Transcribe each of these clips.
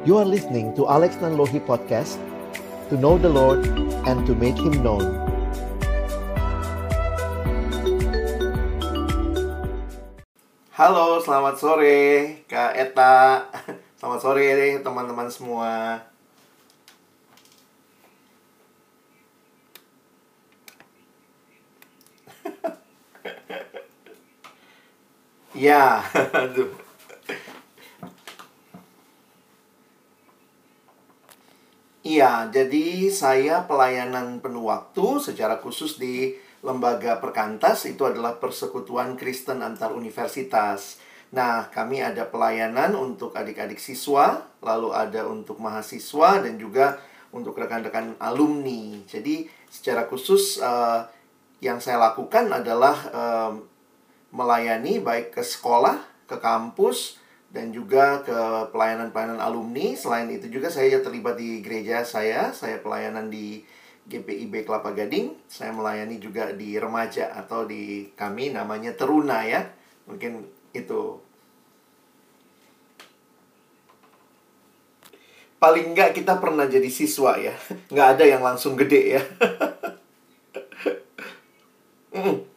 You are listening to Alex Nanlohi Podcast To know the Lord and to make Him known. Halo, selamat sore Kak Eta. Selamat sore teman-teman semua. Ya, aduh. Iya, jadi saya pelayanan penuh waktu secara khusus di lembaga perkantas itu adalah persekutuan Kristen antar universitas. Nah, kami ada pelayanan untuk adik-adik siswa, lalu ada untuk mahasiswa dan juga untuk rekan-rekan alumni. Jadi, secara khusus uh, yang saya lakukan adalah uh, melayani baik ke sekolah, ke kampus, dan juga ke pelayanan-pelayanan alumni. Selain itu juga saya terlibat di gereja saya, saya pelayanan di GPIB Kelapa Gading. Saya melayani juga di remaja atau di kami namanya Teruna ya. Mungkin itu. Paling enggak kita pernah jadi siswa ya. Nggak ada yang langsung gede ya.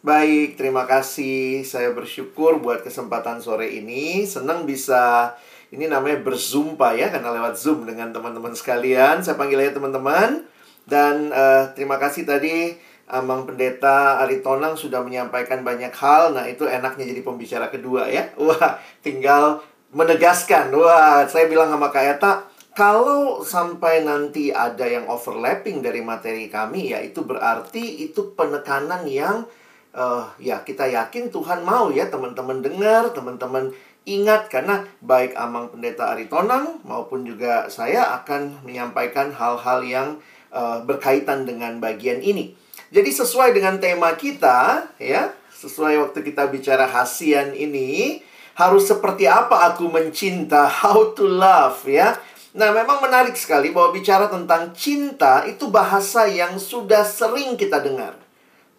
Baik, terima kasih. Saya bersyukur buat kesempatan sore ini. Senang bisa ini namanya berzumpa ya karena lewat Zoom dengan teman-teman sekalian. Saya panggil aja teman-teman. Dan uh, terima kasih tadi Amang Pendeta Ari Tonang sudah menyampaikan banyak hal. Nah, itu enaknya jadi pembicara kedua ya. Wah, tinggal menegaskan. Wah, saya bilang sama Kak Eta, kalau sampai nanti ada yang overlapping dari materi kami ya itu berarti itu penekanan yang uh, ya kita yakin Tuhan mau ya teman-teman dengar, teman-teman ingat karena baik Amang Pendeta Aritonang maupun juga saya akan menyampaikan hal-hal yang uh, berkaitan dengan bagian ini. Jadi sesuai dengan tema kita ya, sesuai waktu kita bicara hasian ini harus seperti apa aku mencinta, how to love ya. Nah, memang menarik sekali bahwa bicara tentang cinta itu bahasa yang sudah sering kita dengar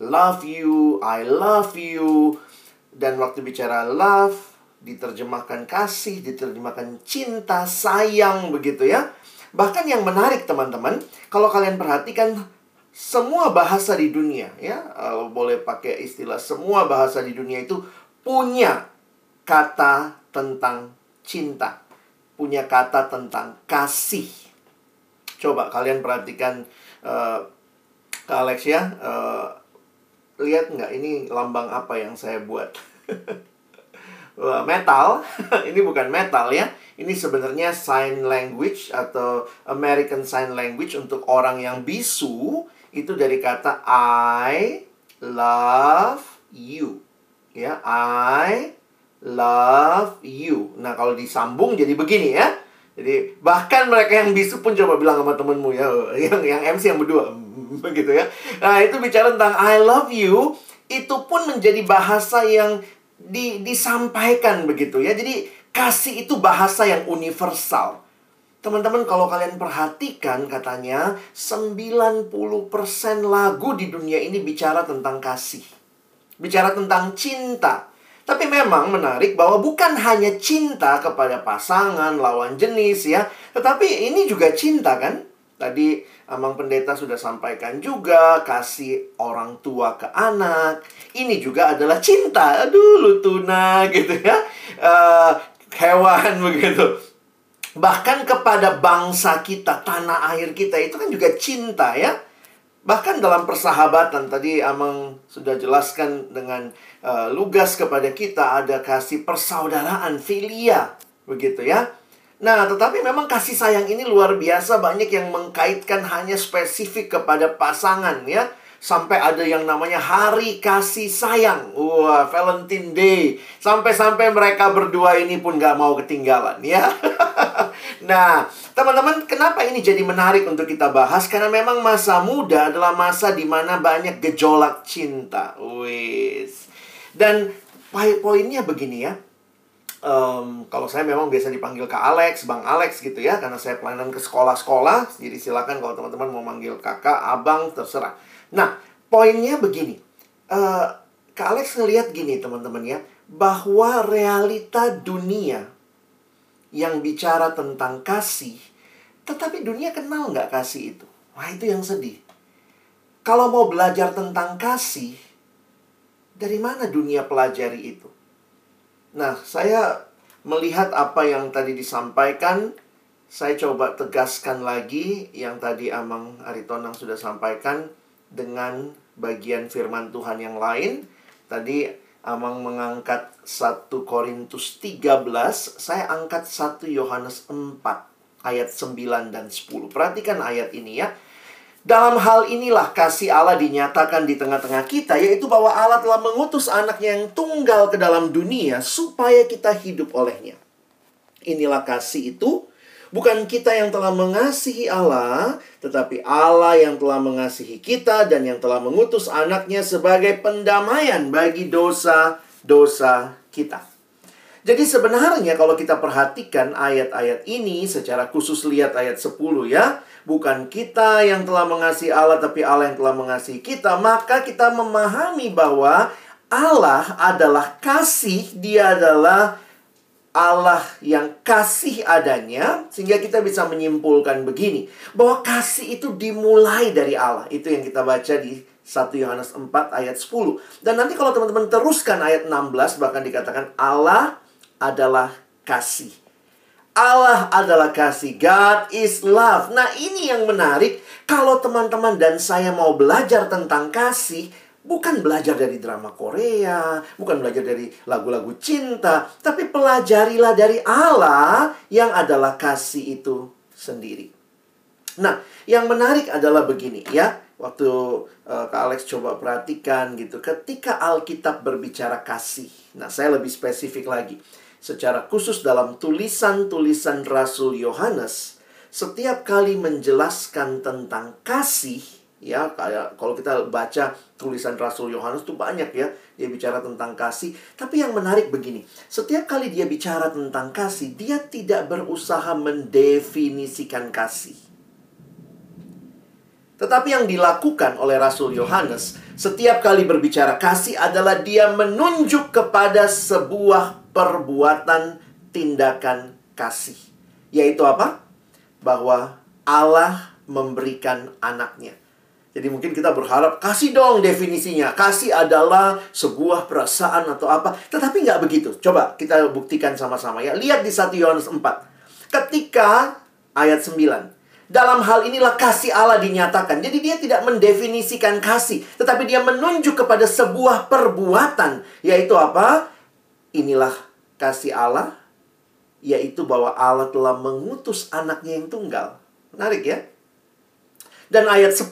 love you, I love you. Dan waktu bicara love, diterjemahkan kasih, diterjemahkan cinta, sayang begitu ya. Bahkan yang menarik teman-teman, kalau kalian perhatikan semua bahasa di dunia ya, kalau boleh pakai istilah semua bahasa di dunia itu punya kata tentang cinta, punya kata tentang kasih. Coba kalian perhatikan uh, Kak Alex ya, uh, lihat nggak ini lambang apa yang saya buat? metal, ini bukan metal ya. Ini sebenarnya sign language atau American Sign Language untuk orang yang bisu itu dari kata I love you. Ya, I love you. Nah, kalau disambung jadi begini ya. Jadi bahkan mereka yang bisu pun coba bilang sama temenmu ya, yang yang MC yang berdua, begitu ya. Nah itu bicara tentang I love you, itu pun menjadi bahasa yang di, disampaikan begitu ya. Jadi kasih itu bahasa yang universal. Teman-teman kalau kalian perhatikan katanya 90% lagu di dunia ini bicara tentang kasih. Bicara tentang cinta. Tapi memang menarik bahwa bukan hanya cinta kepada pasangan, lawan jenis ya. Tetapi ini juga cinta kan? Tadi Amang Pendeta sudah sampaikan juga kasih orang tua ke anak. Ini juga adalah cinta. Aduh, lu tuna gitu ya. Uh, hewan begitu. Bahkan kepada bangsa kita, tanah air kita itu kan juga cinta ya. Bahkan dalam persahabatan tadi Amang sudah jelaskan dengan uh, lugas kepada kita ada kasih persaudaraan filia begitu ya. Nah, tetapi memang kasih sayang ini luar biasa banyak yang mengkaitkan hanya spesifik kepada pasangan ya. Sampai ada yang namanya hari kasih sayang. Wah, Valentine Day. Sampai-sampai mereka berdua ini pun gak mau ketinggalan ya. nah, teman-teman, kenapa ini jadi menarik untuk kita bahas? Karena memang masa muda adalah masa di mana banyak gejolak cinta. Wis. Dan poinnya begini ya. Um, kalau saya memang biasa dipanggil ke Alex, Bang Alex gitu ya, karena saya pelayanan ke sekolah-sekolah. Jadi silakan kalau teman-teman mau manggil kakak, abang, terserah. Nah, poinnya begini. Uh, Kak Alex ngelihat gini teman-teman ya. bahwa realita dunia yang bicara tentang kasih, tetapi dunia kenal nggak kasih itu? Wah itu yang sedih. Kalau mau belajar tentang kasih, dari mana dunia pelajari itu? Nah, saya melihat apa yang tadi disampaikan, saya coba tegaskan lagi yang tadi Amang Aritonang sudah sampaikan dengan bagian firman Tuhan yang lain. Tadi Amang mengangkat 1 Korintus 13, saya angkat 1 Yohanes 4 ayat 9 dan 10. Perhatikan ayat ini ya. Dalam hal inilah kasih Allah dinyatakan di tengah-tengah kita, yaitu bahwa Allah telah mengutus anaknya yang tunggal ke dalam dunia supaya kita hidup olehnya. Inilah kasih itu, bukan kita yang telah mengasihi Allah, tetapi Allah yang telah mengasihi kita dan yang telah mengutus anaknya sebagai pendamaian bagi dosa-dosa kita. Jadi sebenarnya kalau kita perhatikan ayat-ayat ini secara khusus lihat ayat 10 ya, bukan kita yang telah mengasihi Allah, tapi Allah yang telah mengasihi kita, maka kita memahami bahwa Allah adalah kasih, Dia adalah Allah yang kasih adanya, sehingga kita bisa menyimpulkan begini, bahwa kasih itu dimulai dari Allah. Itu yang kita baca di 1 Yohanes 4 ayat 10. Dan nanti kalau teman-teman teruskan ayat 16, bahkan dikatakan Allah adalah kasih. Allah adalah kasih. God is love. Nah, ini yang menarik. Kalau teman-teman dan saya mau belajar tentang kasih, bukan belajar dari drama Korea, bukan belajar dari lagu-lagu cinta, tapi pelajarilah dari Allah yang adalah kasih itu sendiri. Nah, yang menarik adalah begini ya. Waktu uh, Kak Alex coba perhatikan gitu, ketika Alkitab berbicara kasih. Nah, saya lebih spesifik lagi secara khusus dalam tulisan-tulisan Rasul Yohanes, setiap kali menjelaskan tentang kasih, ya kayak kalau kita baca tulisan Rasul Yohanes itu banyak ya dia bicara tentang kasih. Tapi yang menarik begini setiap kali dia bicara tentang kasih dia tidak berusaha mendefinisikan kasih. Tetapi yang dilakukan oleh Rasul Yohanes setiap kali berbicara kasih adalah dia menunjuk kepada sebuah perbuatan tindakan kasih. Yaitu apa? Bahwa Allah memberikan anaknya. Jadi mungkin kita berharap, kasih dong definisinya. Kasih adalah sebuah perasaan atau apa. Tetapi nggak begitu. Coba kita buktikan sama-sama ya. Lihat di 1 Yohanes 4. Ketika ayat 9. Dalam hal inilah kasih Allah dinyatakan. Jadi dia tidak mendefinisikan kasih. Tetapi dia menunjuk kepada sebuah perbuatan. Yaitu apa? Inilah kasih Allah, yaitu bahwa Allah telah mengutus anaknya yang tunggal. Menarik ya? Dan ayat 10,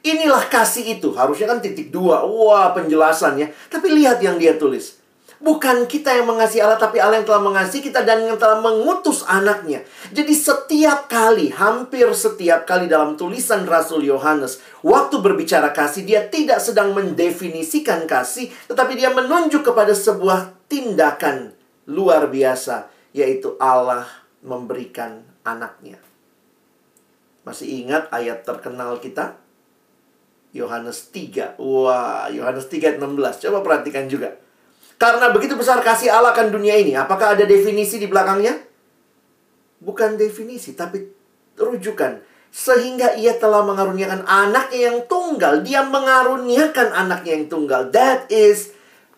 inilah kasih itu. Harusnya kan titik dua. Wah, penjelasannya. Tapi lihat yang dia tulis. Bukan kita yang mengasihi Allah, tapi Allah yang telah mengasihi kita dan yang telah mengutus anaknya. Jadi setiap kali, hampir setiap kali dalam tulisan Rasul Yohanes, waktu berbicara kasih, dia tidak sedang mendefinisikan kasih, tetapi dia menunjuk kepada sebuah tindakan luar biasa, yaitu Allah memberikan anaknya. Masih ingat ayat terkenal kita? Yohanes 3. Wah, Yohanes 3 ayat 16. Coba perhatikan juga. Karena begitu besar kasih Allah akan dunia ini. Apakah ada definisi di belakangnya? Bukan definisi, tapi rujukan. Sehingga ia telah mengaruniakan anaknya yang tunggal. Dia mengaruniakan anaknya yang tunggal. That is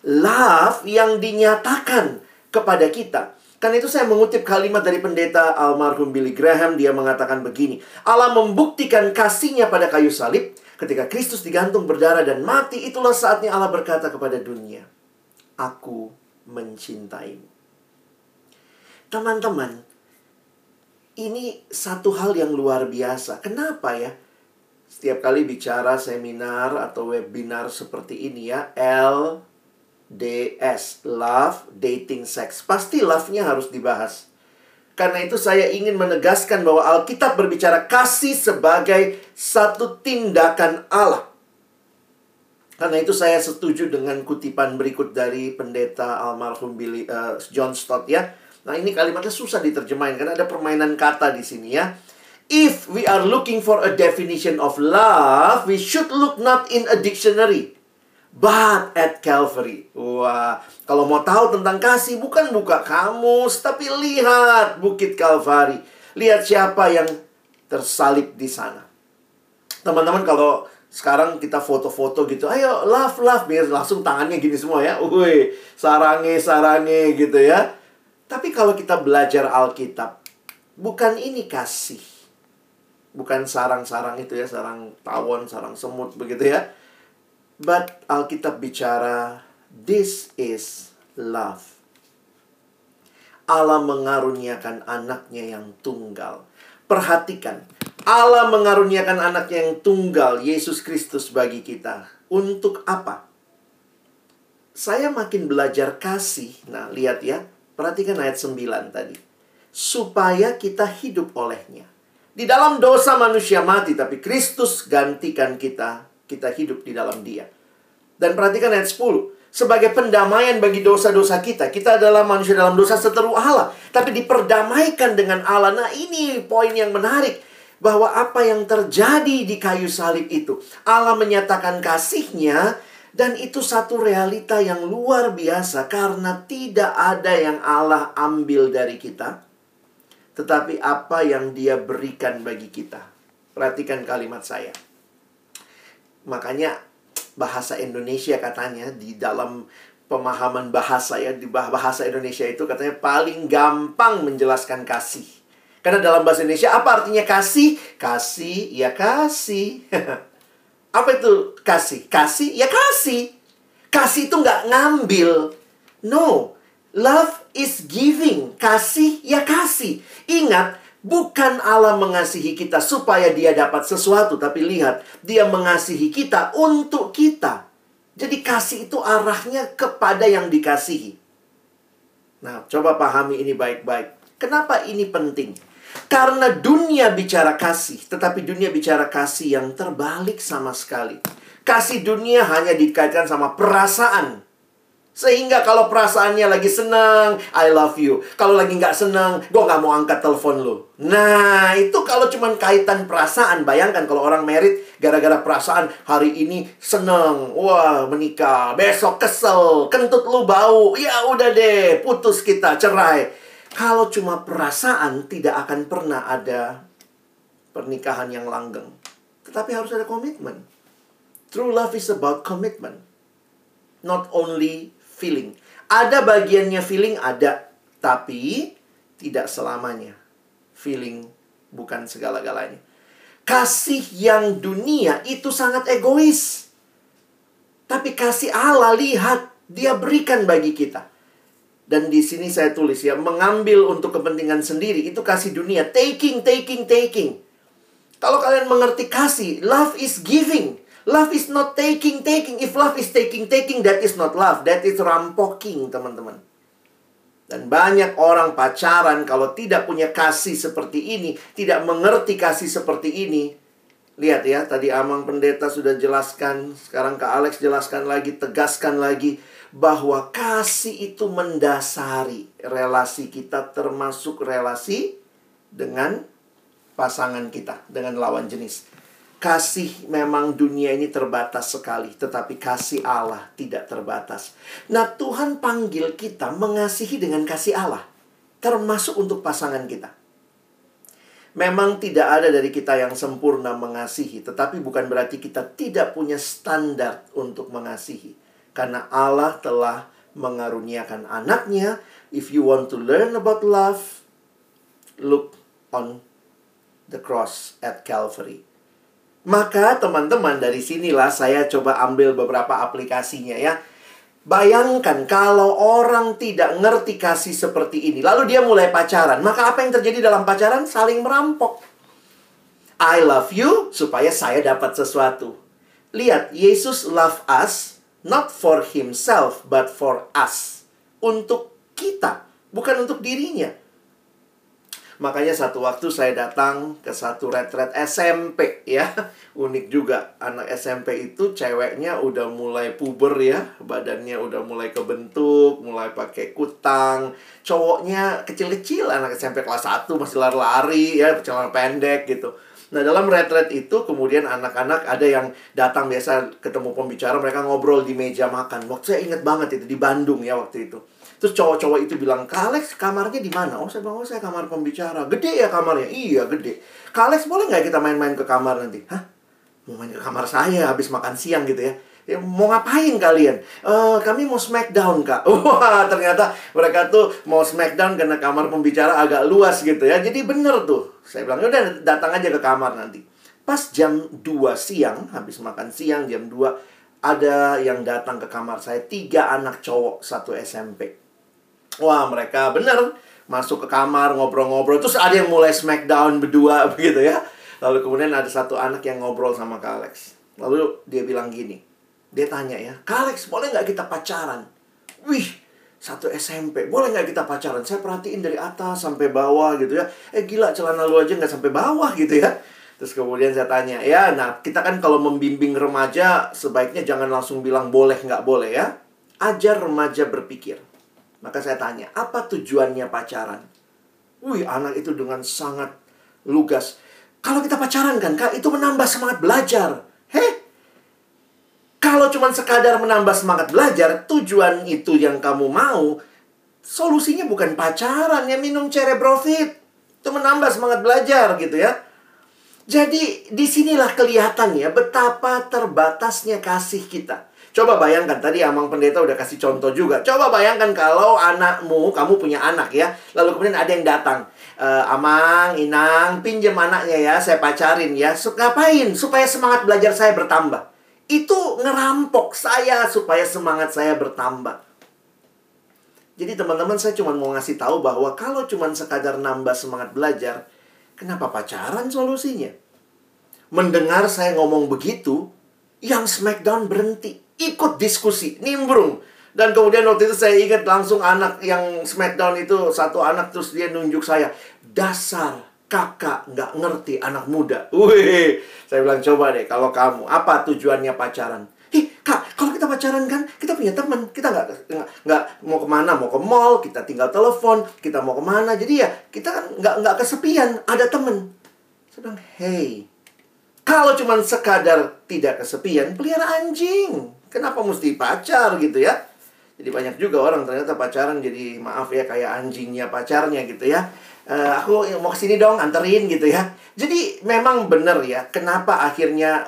love yang dinyatakan kepada kita. Karena itu saya mengutip kalimat dari pendeta almarhum Billy Graham. Dia mengatakan begini. Allah membuktikan kasihnya pada kayu salib. Ketika Kristus digantung berdarah dan mati, itulah saatnya Allah berkata kepada dunia aku mencintaimu. Teman-teman, ini satu hal yang luar biasa. Kenapa ya? Setiap kali bicara seminar atau webinar seperti ini ya, LDS, Love, Dating, Sex. Pasti love-nya harus dibahas. Karena itu saya ingin menegaskan bahwa Alkitab berbicara kasih sebagai satu tindakan Allah. Karena itu saya setuju dengan kutipan berikut dari pendeta almarhum Billy uh, John Stott ya. Nah, ini kalimatnya susah diterjemahin karena ada permainan kata di sini ya. If we are looking for a definition of love, we should look not in a dictionary, but at Calvary. Wah, kalau mau tahu tentang kasih bukan buka kamus, tapi lihat Bukit Calvary. Lihat siapa yang tersalib di sana. Teman-teman kalau sekarang kita foto-foto gitu, ayo love love biar langsung tangannya gini semua ya. Wih, sarange sarange gitu ya. Tapi kalau kita belajar Alkitab, bukan ini kasih. Bukan sarang-sarang itu ya, sarang tawon, sarang semut begitu ya But Alkitab bicara, this is love. Allah mengaruniakan anaknya yang tunggal. Perhatikan, Allah mengaruniakan anaknya yang tunggal, Yesus Kristus bagi kita. Untuk apa? Saya makin belajar kasih. Nah, lihat ya. Perhatikan ayat 9 tadi. Supaya kita hidup olehnya. Di dalam dosa manusia mati, tapi Kristus gantikan kita kita hidup di dalam dia. Dan perhatikan ayat 10. Sebagai pendamaian bagi dosa-dosa kita. Kita adalah manusia dalam dosa seteru Allah. Tapi diperdamaikan dengan Allah. Nah ini poin yang menarik. Bahwa apa yang terjadi di kayu salib itu. Allah menyatakan kasihnya. Dan itu satu realita yang luar biasa. Karena tidak ada yang Allah ambil dari kita. Tetapi apa yang dia berikan bagi kita. Perhatikan kalimat saya. Makanya bahasa Indonesia katanya di dalam pemahaman bahasa ya di bahasa Indonesia itu katanya paling gampang menjelaskan kasih. Karena dalam bahasa Indonesia apa artinya kasih? Kasih ya kasih. apa itu kasih? Kasih ya kasih. Kasih itu nggak ngambil. No. Love is giving. Kasih ya kasih. Ingat, Bukan Allah mengasihi kita supaya dia dapat sesuatu, tapi lihat, dia mengasihi kita untuk kita. Jadi kasih itu arahnya kepada yang dikasihi. Nah, coba pahami ini baik-baik. Kenapa ini penting? Karena dunia bicara kasih, tetapi dunia bicara kasih yang terbalik sama sekali. Kasih dunia hanya dikaitkan sama perasaan. Sehingga kalau perasaannya lagi senang, I love you. Kalau lagi nggak senang, gue nggak mau angkat telepon lo. Nah, itu kalau cuma kaitan perasaan. Bayangkan kalau orang merit gara-gara perasaan hari ini senang. Wah, menikah. Besok kesel. Kentut lu bau. Ya udah deh, putus kita, cerai. Kalau cuma perasaan, tidak akan pernah ada pernikahan yang langgeng. Tetapi harus ada komitmen. True love is about commitment. Not only feeling. Ada bagiannya feeling ada, tapi tidak selamanya. Feeling bukan segala-galanya. Kasih yang dunia itu sangat egois. Tapi kasih Allah lihat, dia berikan bagi kita. Dan di sini saya tulis ya, mengambil untuk kepentingan sendiri itu kasih dunia, taking, taking, taking. Kalau kalian mengerti kasih, love is giving. Love is not taking, taking. If love is taking, taking, that is not love. That is rampoking, teman-teman. Dan banyak orang pacaran kalau tidak punya kasih seperti ini, tidak mengerti kasih seperti ini. Lihat ya, tadi Amang Pendeta sudah jelaskan, sekarang Kak Alex jelaskan lagi, tegaskan lagi bahwa kasih itu mendasari relasi kita termasuk relasi dengan pasangan kita, dengan lawan jenis. Kasih memang dunia ini terbatas sekali, tetapi kasih Allah tidak terbatas. Nah, Tuhan panggil kita mengasihi dengan kasih Allah, termasuk untuk pasangan kita. Memang tidak ada dari kita yang sempurna mengasihi, tetapi bukan berarti kita tidak punya standar untuk mengasihi. Karena Allah telah mengaruniakan anaknya. If you want to learn about love, look on the cross at Calvary. Maka teman-teman dari sinilah saya coba ambil beberapa aplikasinya ya. Bayangkan kalau orang tidak ngerti kasih seperti ini, lalu dia mulai pacaran, maka apa yang terjadi dalam pacaran? Saling merampok. I love you supaya saya dapat sesuatu. Lihat, Yesus love us not for himself but for us. Untuk kita, bukan untuk dirinya. Makanya satu waktu saya datang ke satu retret SMP ya. Unik juga, anak SMP itu ceweknya udah mulai puber ya. Badannya udah mulai kebentuk, mulai pakai kutang. Cowoknya kecil-kecil, anak SMP kelas 1 masih lari-lari ya, celana pendek gitu. Nah, dalam retret itu kemudian anak-anak ada yang datang biasa ketemu pembicara, mereka ngobrol di meja makan. Waktu saya ingat banget itu di Bandung ya waktu itu. Terus cowok-cowok itu bilang, Kak Alex kamarnya di mana? Oh saya bilang, oh saya kamar pembicara. Gede ya kamarnya? Iya gede. Kak Alex boleh nggak kita main-main ke kamar nanti? Hah? Mau main ke kamar saya habis makan siang gitu ya? Ya, mau ngapain kalian? Uh, kami mau smackdown kak. Wah ternyata mereka tuh mau smackdown karena kamar pembicara agak luas gitu ya. Jadi bener tuh. Saya bilang udah datang aja ke kamar nanti. Pas jam 2 siang, habis makan siang jam 2 ada yang datang ke kamar saya tiga anak cowok satu SMP. Wah mereka bener masuk ke kamar ngobrol-ngobrol terus ada yang mulai smackdown berdua begitu ya. Lalu kemudian ada satu anak yang ngobrol sama Kak Alex. Lalu dia bilang gini, dia tanya ya, Kak Alex, boleh nggak kita pacaran? Wih, satu SMP, boleh nggak kita pacaran? Saya perhatiin dari atas sampai bawah gitu ya. Eh gila, celana lu aja nggak sampai bawah gitu ya. Terus kemudian saya tanya, ya nah kita kan kalau membimbing remaja sebaiknya jangan langsung bilang boleh nggak boleh ya. Ajar remaja berpikir. Maka saya tanya, apa tujuannya pacaran? Wih, anak itu dengan sangat lugas. Kalau kita pacaran kan, Kak, itu menambah semangat belajar. Heh, kalau cuma sekadar menambah semangat belajar, tujuan itu yang kamu mau, solusinya bukan pacaran, ya minum cerebrofit. Itu menambah semangat belajar gitu ya. Jadi di sinilah kelihatan ya betapa terbatasnya kasih kita. Coba bayangkan, tadi Amang Pendeta udah kasih contoh juga. Coba bayangkan kalau anakmu, kamu punya anak ya. Lalu kemudian ada yang datang. E, Amang, Inang, pinjam anaknya ya, saya pacarin ya. Ngapain? Supaya semangat belajar saya bertambah itu ngerampok saya supaya semangat saya bertambah. Jadi teman-teman saya cuma mau ngasih tahu bahwa kalau cuma sekadar nambah semangat belajar, kenapa pacaran solusinya? Mendengar saya ngomong begitu, yang smackdown berhenti, ikut diskusi, nimbrung. Dan kemudian waktu itu saya ingat langsung anak yang smackdown itu, satu anak terus dia nunjuk saya, dasar kakak nggak ngerti anak muda. Wih, saya bilang coba deh kalau kamu apa tujuannya pacaran? Ih, kak, kalau kita pacaran kan kita punya teman, kita nggak nggak mau ke mana, mau ke mall, kita tinggal telepon, kita mau ke mana, jadi ya kita kan nggak nggak kesepian, ada temen. Saya bilang, hey, kalau cuma sekadar tidak kesepian, pelihara anjing. Kenapa mesti pacar gitu ya? Jadi banyak juga orang ternyata pacaran jadi maaf ya kayak anjingnya pacarnya gitu ya uh, aku mau ke sini dong anterin gitu ya jadi memang benar ya kenapa akhirnya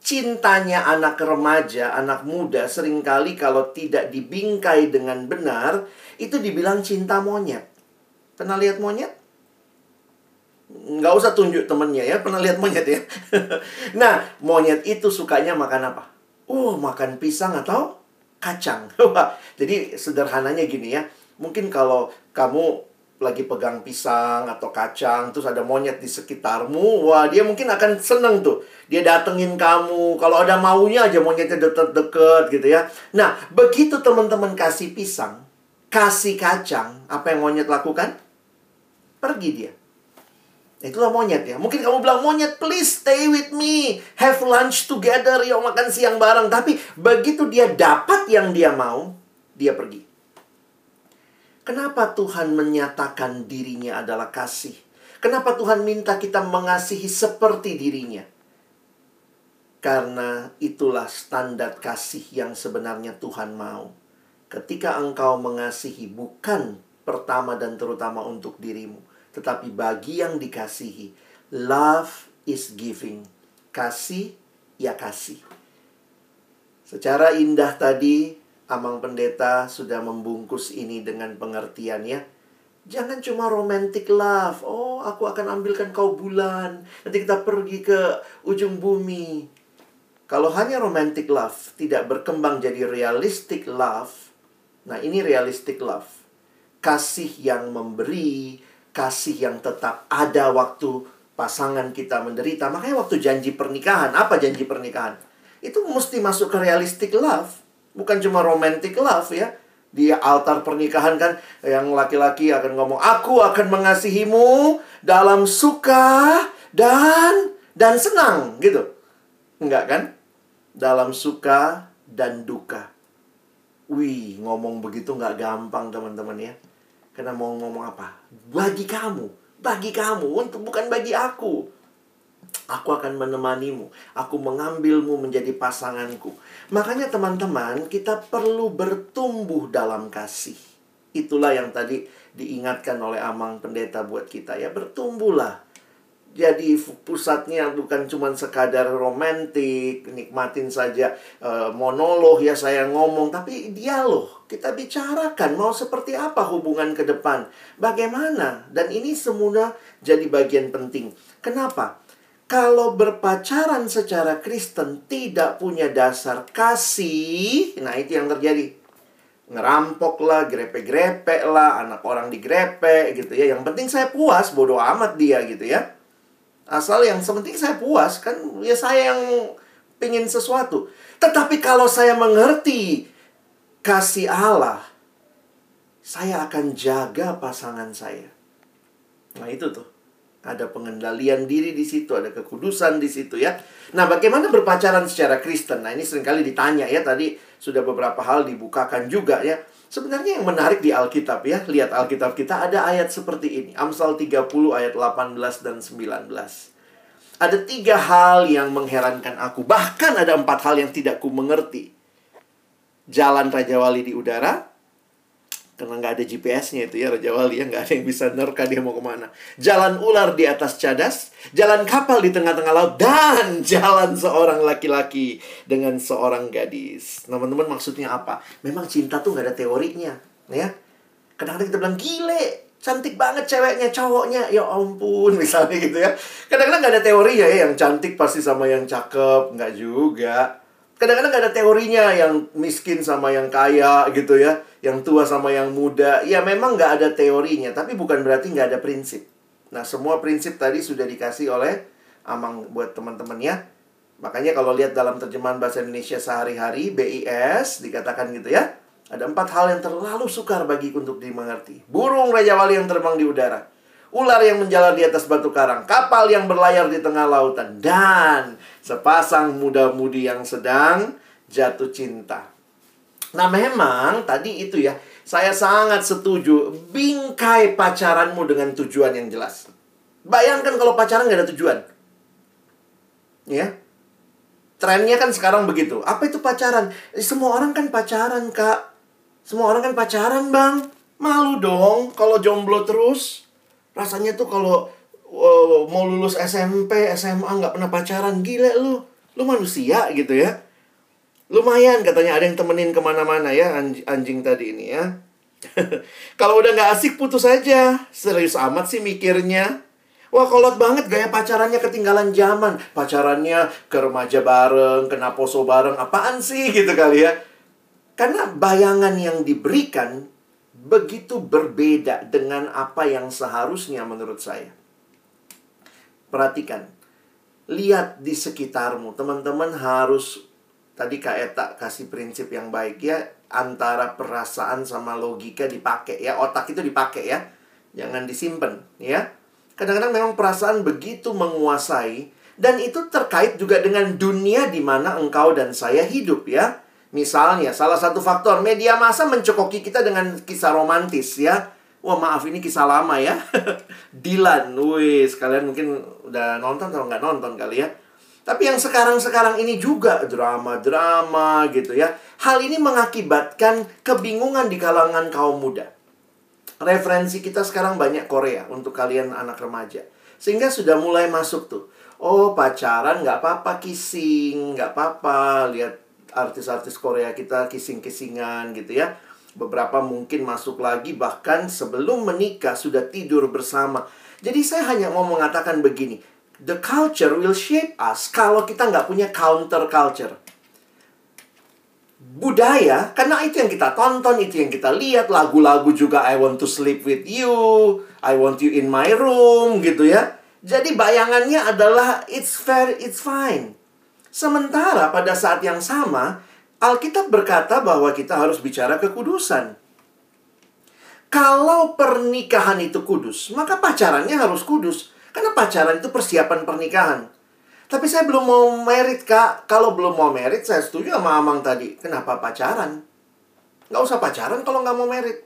cintanya anak remaja, anak muda sering kali kalau tidak dibingkai dengan benar itu dibilang cinta monyet. Pernah lihat monyet? Nggak usah tunjuk temennya ya, pernah lihat monyet ya. nah, monyet itu sukanya makan apa? Oh, makan pisang atau kacang. Jadi sederhananya gini ya, mungkin kalau kamu lagi pegang pisang atau kacang terus ada monyet di sekitarmu wah dia mungkin akan seneng tuh. Dia datengin kamu. Kalau ada maunya aja monyetnya deket-deket gitu ya. Nah begitu teman-teman kasih pisang kasih kacang apa yang monyet lakukan? Pergi dia Itulah monyet ya. Mungkin kamu bilang, monyet please stay with me. Have lunch together. Yuk makan siang bareng. Tapi begitu dia dapat yang dia mau, dia pergi. Kenapa Tuhan menyatakan dirinya adalah kasih? Kenapa Tuhan minta kita mengasihi seperti dirinya? Karena itulah standar kasih yang sebenarnya Tuhan mau. Ketika engkau mengasihi bukan pertama dan terutama untuk dirimu, tetapi bagi yang dikasihi. Love is giving. Kasih ya kasih. Secara indah tadi Amang Pendeta sudah membungkus ini dengan pengertiannya. Jangan cuma romantic love. Oh, aku akan ambilkan kau bulan. Nanti kita pergi ke ujung bumi. Kalau hanya romantic love tidak berkembang jadi realistic love. Nah, ini realistic love. Kasih yang memberi, kasih yang tetap ada waktu pasangan kita menderita. Makanya waktu janji pernikahan, apa janji pernikahan? Itu mesti masuk ke realistic love. Bukan cuma romantic love ya. Di altar pernikahan kan yang laki-laki akan ngomong, "Aku akan mengasihimu dalam suka dan dan senang." gitu. Enggak kan? Dalam suka dan duka. Wih, ngomong begitu nggak gampang teman-teman ya. Karena mau ngomong apa? Bagi kamu, bagi kamu, untuk bukan bagi aku. Aku akan menemanimu. Aku mengambilmu menjadi pasanganku. Makanya teman-teman, kita perlu bertumbuh dalam kasih. Itulah yang tadi diingatkan oleh Amang Pendeta buat kita ya. Bertumbuhlah. Jadi pusatnya bukan cuma sekadar romantik, nikmatin saja uh, monolog ya saya ngomong, tapi dialog. Kita bicarakan mau seperti apa hubungan ke depan, bagaimana, dan ini semua jadi bagian penting. Kenapa? kalau berpacaran secara Kristen tidak punya dasar kasih, nah itu yang terjadi. Ngerampok lah, grepe-grepe lah, anak orang digrepe gitu ya. Yang penting saya puas, bodoh amat dia gitu ya. Asal yang sepenting saya puas, kan ya saya yang pingin sesuatu. Tetapi kalau saya mengerti kasih Allah, saya akan jaga pasangan saya. Nah itu tuh. Ada pengendalian diri di situ, ada kekudusan di situ ya. Nah, bagaimana berpacaran secara Kristen? Nah, ini sering kali ditanya ya. Tadi sudah beberapa hal dibukakan juga ya. Sebenarnya yang menarik di Alkitab ya, lihat Alkitab kita ada ayat seperti ini. Amsal 30 ayat 18 dan 19. Ada tiga hal yang mengherankan aku. Bahkan ada empat hal yang tidak ku mengerti. Jalan Raja Wali di udara, karena nggak ada GPS-nya itu ya Raja Wali ya nggak ada yang bisa nerka dia mau ke mana. Jalan ular di atas cadas jalan kapal di tengah-tengah laut dan jalan seorang laki-laki dengan seorang gadis. Teman-teman maksudnya apa? Memang cinta tuh nggak ada teorinya ya. Kadang-kadang kita bilang gile cantik banget ceweknya cowoknya. Ya ampun misalnya gitu ya. Kadang-kadang nggak ada teorinya ya yang cantik pasti sama yang cakep. Nggak juga kadang-kadang nggak ada teorinya yang miskin sama yang kaya gitu ya yang tua sama yang muda. Ya memang nggak ada teorinya, tapi bukan berarti nggak ada prinsip. Nah, semua prinsip tadi sudah dikasih oleh Amang buat teman-teman ya. Makanya kalau lihat dalam terjemahan bahasa Indonesia sehari-hari, BIS, dikatakan gitu ya. Ada empat hal yang terlalu sukar bagi untuk dimengerti. Burung Raja Wali yang terbang di udara. Ular yang menjalar di atas batu karang. Kapal yang berlayar di tengah lautan. Dan sepasang muda-mudi yang sedang jatuh cinta. Nah memang tadi itu ya, saya sangat setuju. Bingkai pacaranmu dengan tujuan yang jelas. Bayangkan kalau pacaran gak ada tujuan. Ya. Trennya kan sekarang begitu. Apa itu pacaran? Eh, semua orang kan pacaran, Kak. Semua orang kan pacaran, Bang. Malu dong kalau jomblo terus. Rasanya tuh kalau mau lulus SMP, SMA nggak pernah pacaran. Gila lu. Lu manusia gitu ya. Lumayan katanya ada yang temenin ke mana-mana ya anj anjing tadi ini ya. Kalau udah nggak asik putus aja. Serius amat sih mikirnya. Wah kolot banget gaya pacarannya ketinggalan zaman. Pacarannya ke remaja bareng, kena poso bareng. Apaan sih gitu kali ya. Karena bayangan yang diberikan begitu berbeda dengan apa yang seharusnya menurut saya. Perhatikan. Lihat di sekitarmu. Teman-teman harus tadi Kak Eta kasih prinsip yang baik ya antara perasaan sama logika dipakai ya. Otak itu dipakai ya. Jangan disimpan ya. Kadang-kadang memang perasaan begitu menguasai dan itu terkait juga dengan dunia di mana engkau dan saya hidup ya. Misalnya salah satu faktor media massa mencokoki kita dengan kisah romantis ya Wah maaf ini kisah lama ya Dilan Wih sekalian mungkin udah nonton atau nggak nonton kali ya tapi yang sekarang-sekarang ini juga drama-drama gitu ya. Hal ini mengakibatkan kebingungan di kalangan kaum muda. Referensi kita sekarang banyak Korea untuk kalian anak remaja. Sehingga sudah mulai masuk tuh. Oh pacaran nggak apa-apa kissing, nggak apa-apa. Lihat artis-artis Korea kita kissing-kissingan gitu ya. Beberapa mungkin masuk lagi bahkan sebelum menikah sudah tidur bersama. Jadi saya hanya mau mengatakan begini, the culture will shape us kalau kita nggak punya counter culture. Budaya, karena itu yang kita tonton, itu yang kita lihat, lagu-lagu juga I want to sleep with you, I want you in my room, gitu ya. Jadi bayangannya adalah it's fair, it's fine. Sementara pada saat yang sama, Alkitab berkata bahwa kita harus bicara kekudusan. Kalau pernikahan itu kudus, maka pacarannya harus kudus. Karena pacaran itu persiapan pernikahan. Tapi saya belum mau merit, Kak. Kalau belum mau merit, saya setuju sama Amang tadi. Kenapa pacaran? Nggak usah pacaran kalau nggak mau merit.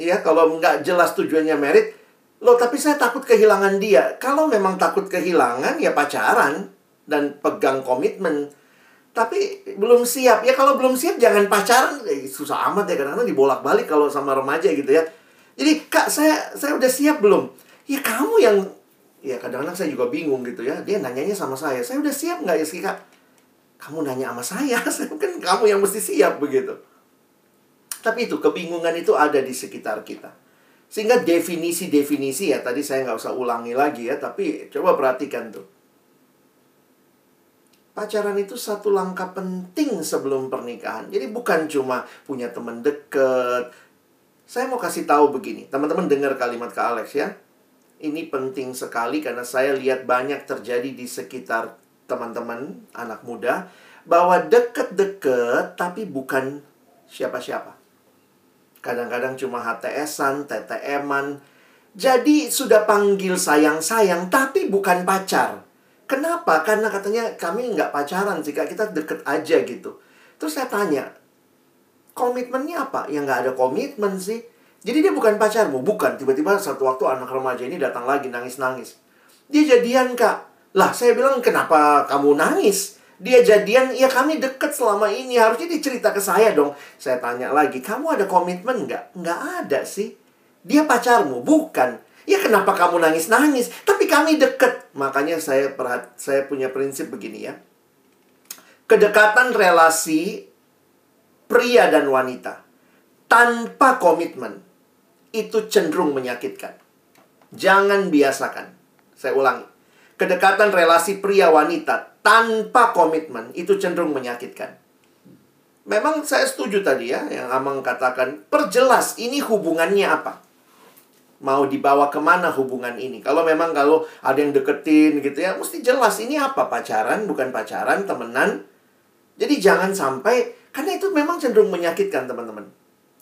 Iya, kalau nggak jelas tujuannya merit, Loh, tapi saya takut kehilangan dia. Kalau memang takut kehilangan, ya pacaran dan pegang komitmen. Tapi belum siap. Ya kalau belum siap jangan pacaran. Eh, susah amat ya kadang-kadang dibolak-balik kalau sama remaja gitu ya. Jadi, "Kak, saya saya udah siap belum?" Ya kamu yang ya kadang-kadang saya juga bingung gitu ya. Dia nanyanya sama saya, "Saya udah siap nggak ya sih, Kak?" Kamu nanya sama saya, saya kan kamu yang mesti siap begitu. Tapi itu kebingungan itu ada di sekitar kita. Sehingga definisi-definisi ya tadi saya nggak usah ulangi lagi ya, tapi coba perhatikan tuh. Pacaran itu satu langkah penting sebelum pernikahan. Jadi bukan cuma punya teman deket. Saya mau kasih tahu begini, teman-teman dengar kalimat ke Alex ya. Ini penting sekali karena saya lihat banyak terjadi di sekitar teman-teman anak muda bahwa deket-deket tapi bukan siapa-siapa. Kadang-kadang cuma HTS-an, TTM-an. Jadi sudah panggil sayang-sayang, tapi bukan pacar. Kenapa? Karena katanya kami nggak pacaran sih, kita deket aja gitu. Terus saya tanya, komitmennya apa? Ya nggak ada komitmen sih. Jadi dia bukan pacarmu, bukan. Tiba-tiba satu waktu anak remaja ini datang lagi nangis-nangis. Dia jadian kak. Lah saya bilang kenapa kamu nangis? Dia jadian, ya kami deket selama ini. Harusnya dia cerita ke saya dong. Saya tanya lagi, kamu ada komitmen nggak? Nggak ada sih. Dia pacarmu? Bukan. Ya kenapa kamu nangis-nangis? Tapi kami deket. Makanya saya perhat saya punya prinsip begini ya. Kedekatan relasi pria dan wanita tanpa komitmen itu cenderung menyakitkan. Jangan biasakan. Saya ulangi. Kedekatan relasi pria wanita tanpa komitmen itu cenderung menyakitkan. Memang saya setuju tadi ya, yang Amang katakan, perjelas ini hubungannya apa. Mau dibawa ke mana hubungan ini? Kalau memang kalau ada yang deketin gitu ya, mesti jelas ini apa, pacaran, bukan pacaran, temenan. Jadi jangan sampai, karena itu memang cenderung menyakitkan teman-teman.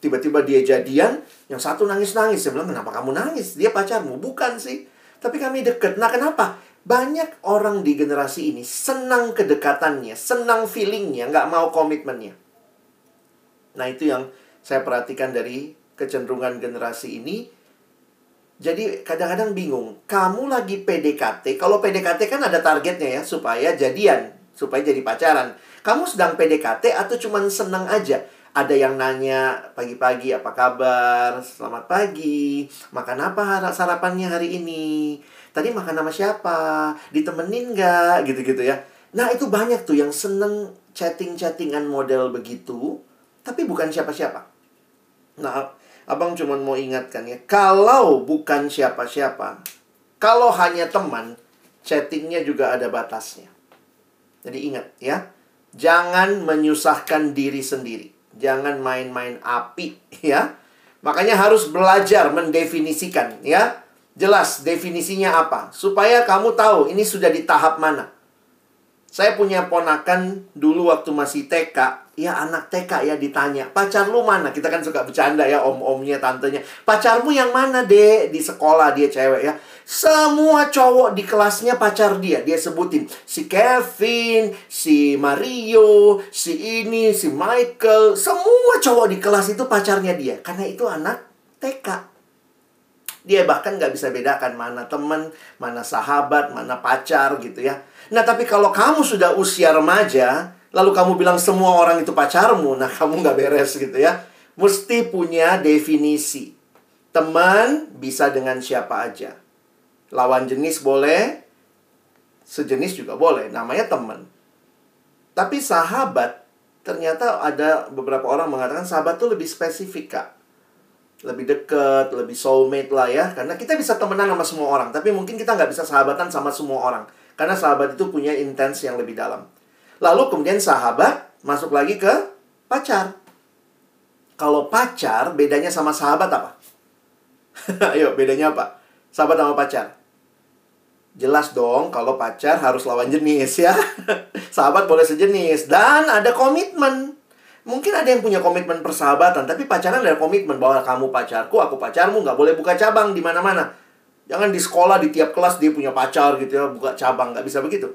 Tiba-tiba dia jadian, yang satu nangis-nangis. Saya bilang, kenapa kamu nangis? Dia pacarmu? Bukan sih. Tapi kami deket. Nah kenapa? Banyak orang di generasi ini senang kedekatannya, senang feelingnya, nggak mau komitmennya. Nah itu yang saya perhatikan dari kecenderungan generasi ini. Jadi kadang-kadang bingung, kamu lagi PDKT, kalau PDKT kan ada targetnya ya, supaya jadian, supaya jadi pacaran. Kamu sedang PDKT atau cuma senang aja? Ada yang nanya pagi-pagi apa kabar, selamat pagi, makan apa sarapannya hari ini? Tadi makan sama siapa? Ditemenin nggak? Gitu-gitu ya. Nah, itu banyak tuh yang seneng chatting-chattingan model begitu, tapi bukan siapa-siapa. Nah, abang cuma mau ingatkan ya, kalau bukan siapa-siapa, kalau hanya teman, chattingnya juga ada batasnya. Jadi ingat ya, jangan menyusahkan diri sendiri. Jangan main-main api ya. Makanya harus belajar mendefinisikan ya Jelas definisinya apa? Supaya kamu tahu ini sudah di tahap mana. Saya punya ponakan dulu waktu masih TK, ya anak TK ya ditanya, pacar lu mana? Kita kan suka bercanda ya om-omnya, tantenya. Pacarmu yang mana, Dek? Di sekolah dia cewek ya. Semua cowok di kelasnya pacar dia. Dia sebutin si Kevin, si Mario, si ini, si Michael. Semua cowok di kelas itu pacarnya dia. Karena itu anak TK. Dia bahkan nggak bisa bedakan mana teman, mana sahabat, mana pacar gitu ya. Nah tapi kalau kamu sudah usia remaja, lalu kamu bilang semua orang itu pacarmu, nah kamu nggak beres gitu ya. Mesti punya definisi. Teman bisa dengan siapa aja. Lawan jenis boleh, sejenis juga boleh. Namanya teman. Tapi sahabat, ternyata ada beberapa orang mengatakan sahabat tuh lebih spesifik, Kak lebih deket, lebih soulmate lah ya. Karena kita bisa temenan sama semua orang, tapi mungkin kita nggak bisa sahabatan sama semua orang. Karena sahabat itu punya intens yang lebih dalam. Lalu kemudian sahabat masuk lagi ke pacar. Kalau pacar, bedanya sama sahabat apa? Ayo, bedanya apa? Sahabat sama pacar. Jelas dong, kalau pacar harus lawan jenis ya. sahabat boleh sejenis. Dan ada komitmen. Mungkin ada yang punya komitmen persahabatan, tapi pacaran ada komitmen bahwa kamu pacarku, aku pacarmu, nggak boleh buka cabang di mana-mana. Jangan di sekolah, di tiap kelas dia punya pacar gitu ya, buka cabang, nggak bisa begitu.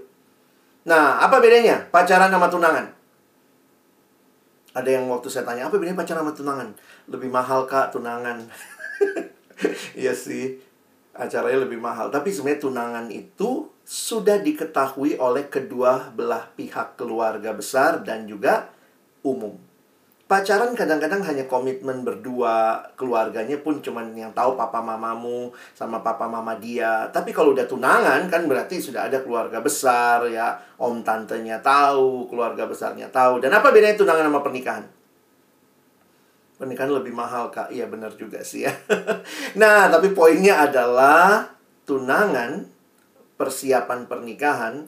Nah, apa bedanya pacaran sama tunangan? Ada yang waktu saya tanya, apa bedanya pacaran sama tunangan? Lebih mahal kak tunangan. Iya sih. acaranya lebih mahal. Tapi sebenarnya tunangan itu sudah diketahui oleh kedua belah pihak keluarga besar dan juga umum. Pacaran kadang-kadang hanya komitmen berdua, keluarganya pun cuman yang tahu papa mamamu sama papa mama dia. Tapi kalau udah tunangan kan berarti sudah ada keluarga besar ya, om tantenya tahu, keluarga besarnya tahu. Dan apa bedanya tunangan sama pernikahan? Pernikahan lebih mahal, Kak. Iya benar juga sih ya. nah, tapi poinnya adalah tunangan persiapan pernikahan.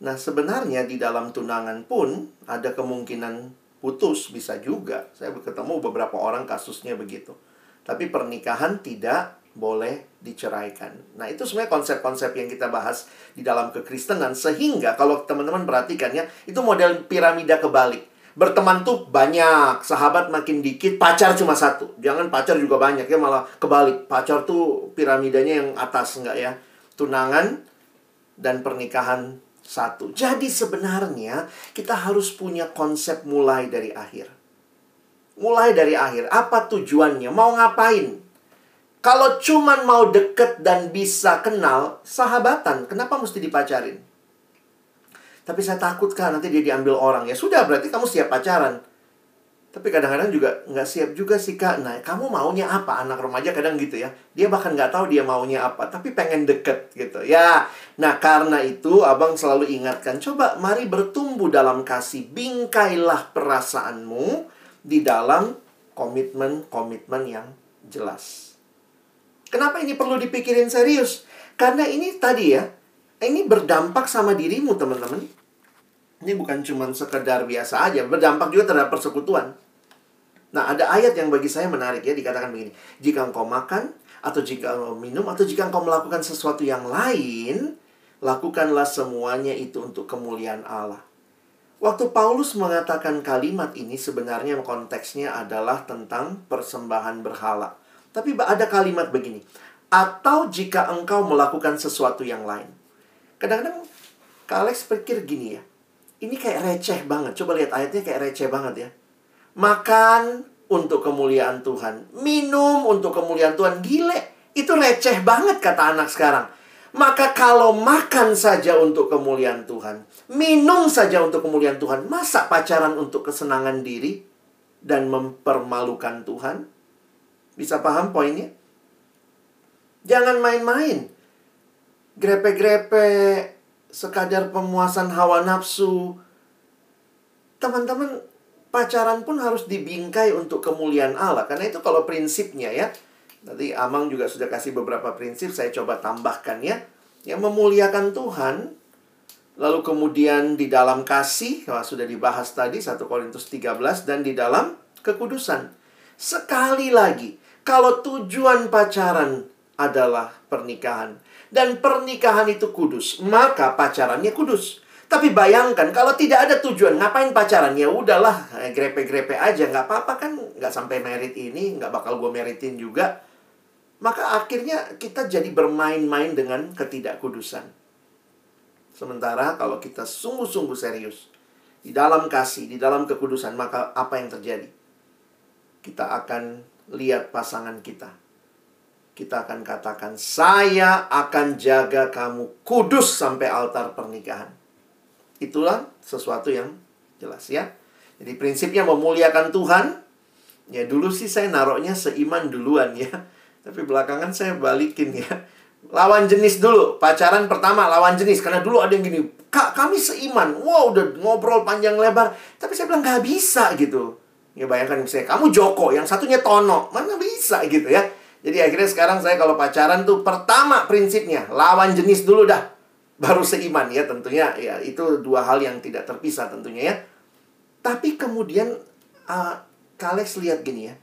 Nah, sebenarnya di dalam tunangan pun ada kemungkinan putus bisa juga. Saya ketemu beberapa orang kasusnya begitu. Tapi pernikahan tidak boleh diceraikan. Nah, itu sebenarnya konsep-konsep yang kita bahas di dalam kekristenan sehingga kalau teman-teman perhatikan ya, itu model piramida kebalik. Berteman tuh banyak, sahabat makin dikit, pacar cuma satu. Jangan pacar juga banyak ya, malah kebalik. Pacar tuh piramidanya yang atas enggak ya? Tunangan dan pernikahan satu. Jadi sebenarnya kita harus punya konsep mulai dari akhir. Mulai dari akhir, apa tujuannya? Mau ngapain? Kalau cuman mau deket dan bisa kenal, sahabatan, kenapa mesti dipacarin? Tapi saya takut kan nanti dia diambil orang. Ya sudah, berarti kamu siap pacaran. Tapi kadang-kadang juga nggak siap juga sih kak. Nah, kamu maunya apa? Anak remaja kadang gitu ya. Dia bahkan nggak tahu dia maunya apa, tapi pengen deket gitu. Ya, nah karena itu abang selalu ingatkan, coba mari bertumbuh dalam kasih. Bingkailah perasaanmu di dalam komitmen-komitmen yang jelas. Kenapa ini perlu dipikirin serius? Karena ini tadi ya, ini berdampak sama dirimu teman-teman. Ini bukan cuma sekedar biasa aja, berdampak juga terhadap persekutuan. Nah, ada ayat yang bagi saya menarik ya, dikatakan begini. Jika engkau makan, atau jika engkau minum, atau jika engkau melakukan sesuatu yang lain, lakukanlah semuanya itu untuk kemuliaan Allah. Waktu Paulus mengatakan kalimat ini sebenarnya konteksnya adalah tentang persembahan berhala. Tapi ada kalimat begini. Atau jika engkau melakukan sesuatu yang lain. Kadang-kadang Kak Alex pikir gini ya. Ini kayak receh banget. Coba lihat ayatnya kayak receh banget ya makan untuk kemuliaan Tuhan, minum untuk kemuliaan Tuhan. Gile, itu receh banget kata anak sekarang. Maka kalau makan saja untuk kemuliaan Tuhan, minum saja untuk kemuliaan Tuhan, masa pacaran untuk kesenangan diri dan mempermalukan Tuhan? Bisa paham poinnya? Jangan main-main. Grepe-grepe, sekadar pemuasan hawa nafsu. Teman-teman, pacaran pun harus dibingkai untuk kemuliaan Allah. Karena itu kalau prinsipnya ya. Tadi Amang juga sudah kasih beberapa prinsip, saya coba tambahkan ya. Yang memuliakan Tuhan, lalu kemudian di dalam kasih, sudah dibahas tadi 1 Korintus 13, dan di dalam kekudusan. Sekali lagi, kalau tujuan pacaran adalah pernikahan, dan pernikahan itu kudus, maka pacarannya kudus. Tapi bayangkan kalau tidak ada tujuan, ngapain pacaran? Ya udahlah, eh, grepe-grepe aja, nggak apa-apa kan, nggak sampai merit ini, nggak bakal gue meritin juga. Maka akhirnya kita jadi bermain-main dengan ketidakkudusan. Sementara kalau kita sungguh-sungguh serius di dalam kasih, di dalam kekudusan, maka apa yang terjadi? Kita akan lihat pasangan kita. Kita akan katakan, "Saya akan jaga kamu kudus sampai altar pernikahan." Itulah sesuatu yang jelas ya. Jadi prinsipnya memuliakan Tuhan. Ya dulu sih saya naruhnya seiman duluan ya. Tapi belakangan saya balikin ya. Lawan jenis dulu. Pacaran pertama lawan jenis. Karena dulu ada yang gini. Kak kami seiman. Wow udah ngobrol panjang lebar. Tapi saya bilang nggak bisa gitu. Ya bayangkan misalnya kamu Joko. Yang satunya Tono. Mana bisa gitu ya. Jadi akhirnya sekarang saya kalau pacaran tuh pertama prinsipnya. Lawan jenis dulu dah. Baru seiman ya tentunya. Ya itu dua hal yang tidak terpisah tentunya ya. Tapi kemudian uh, Kalex lihat gini ya.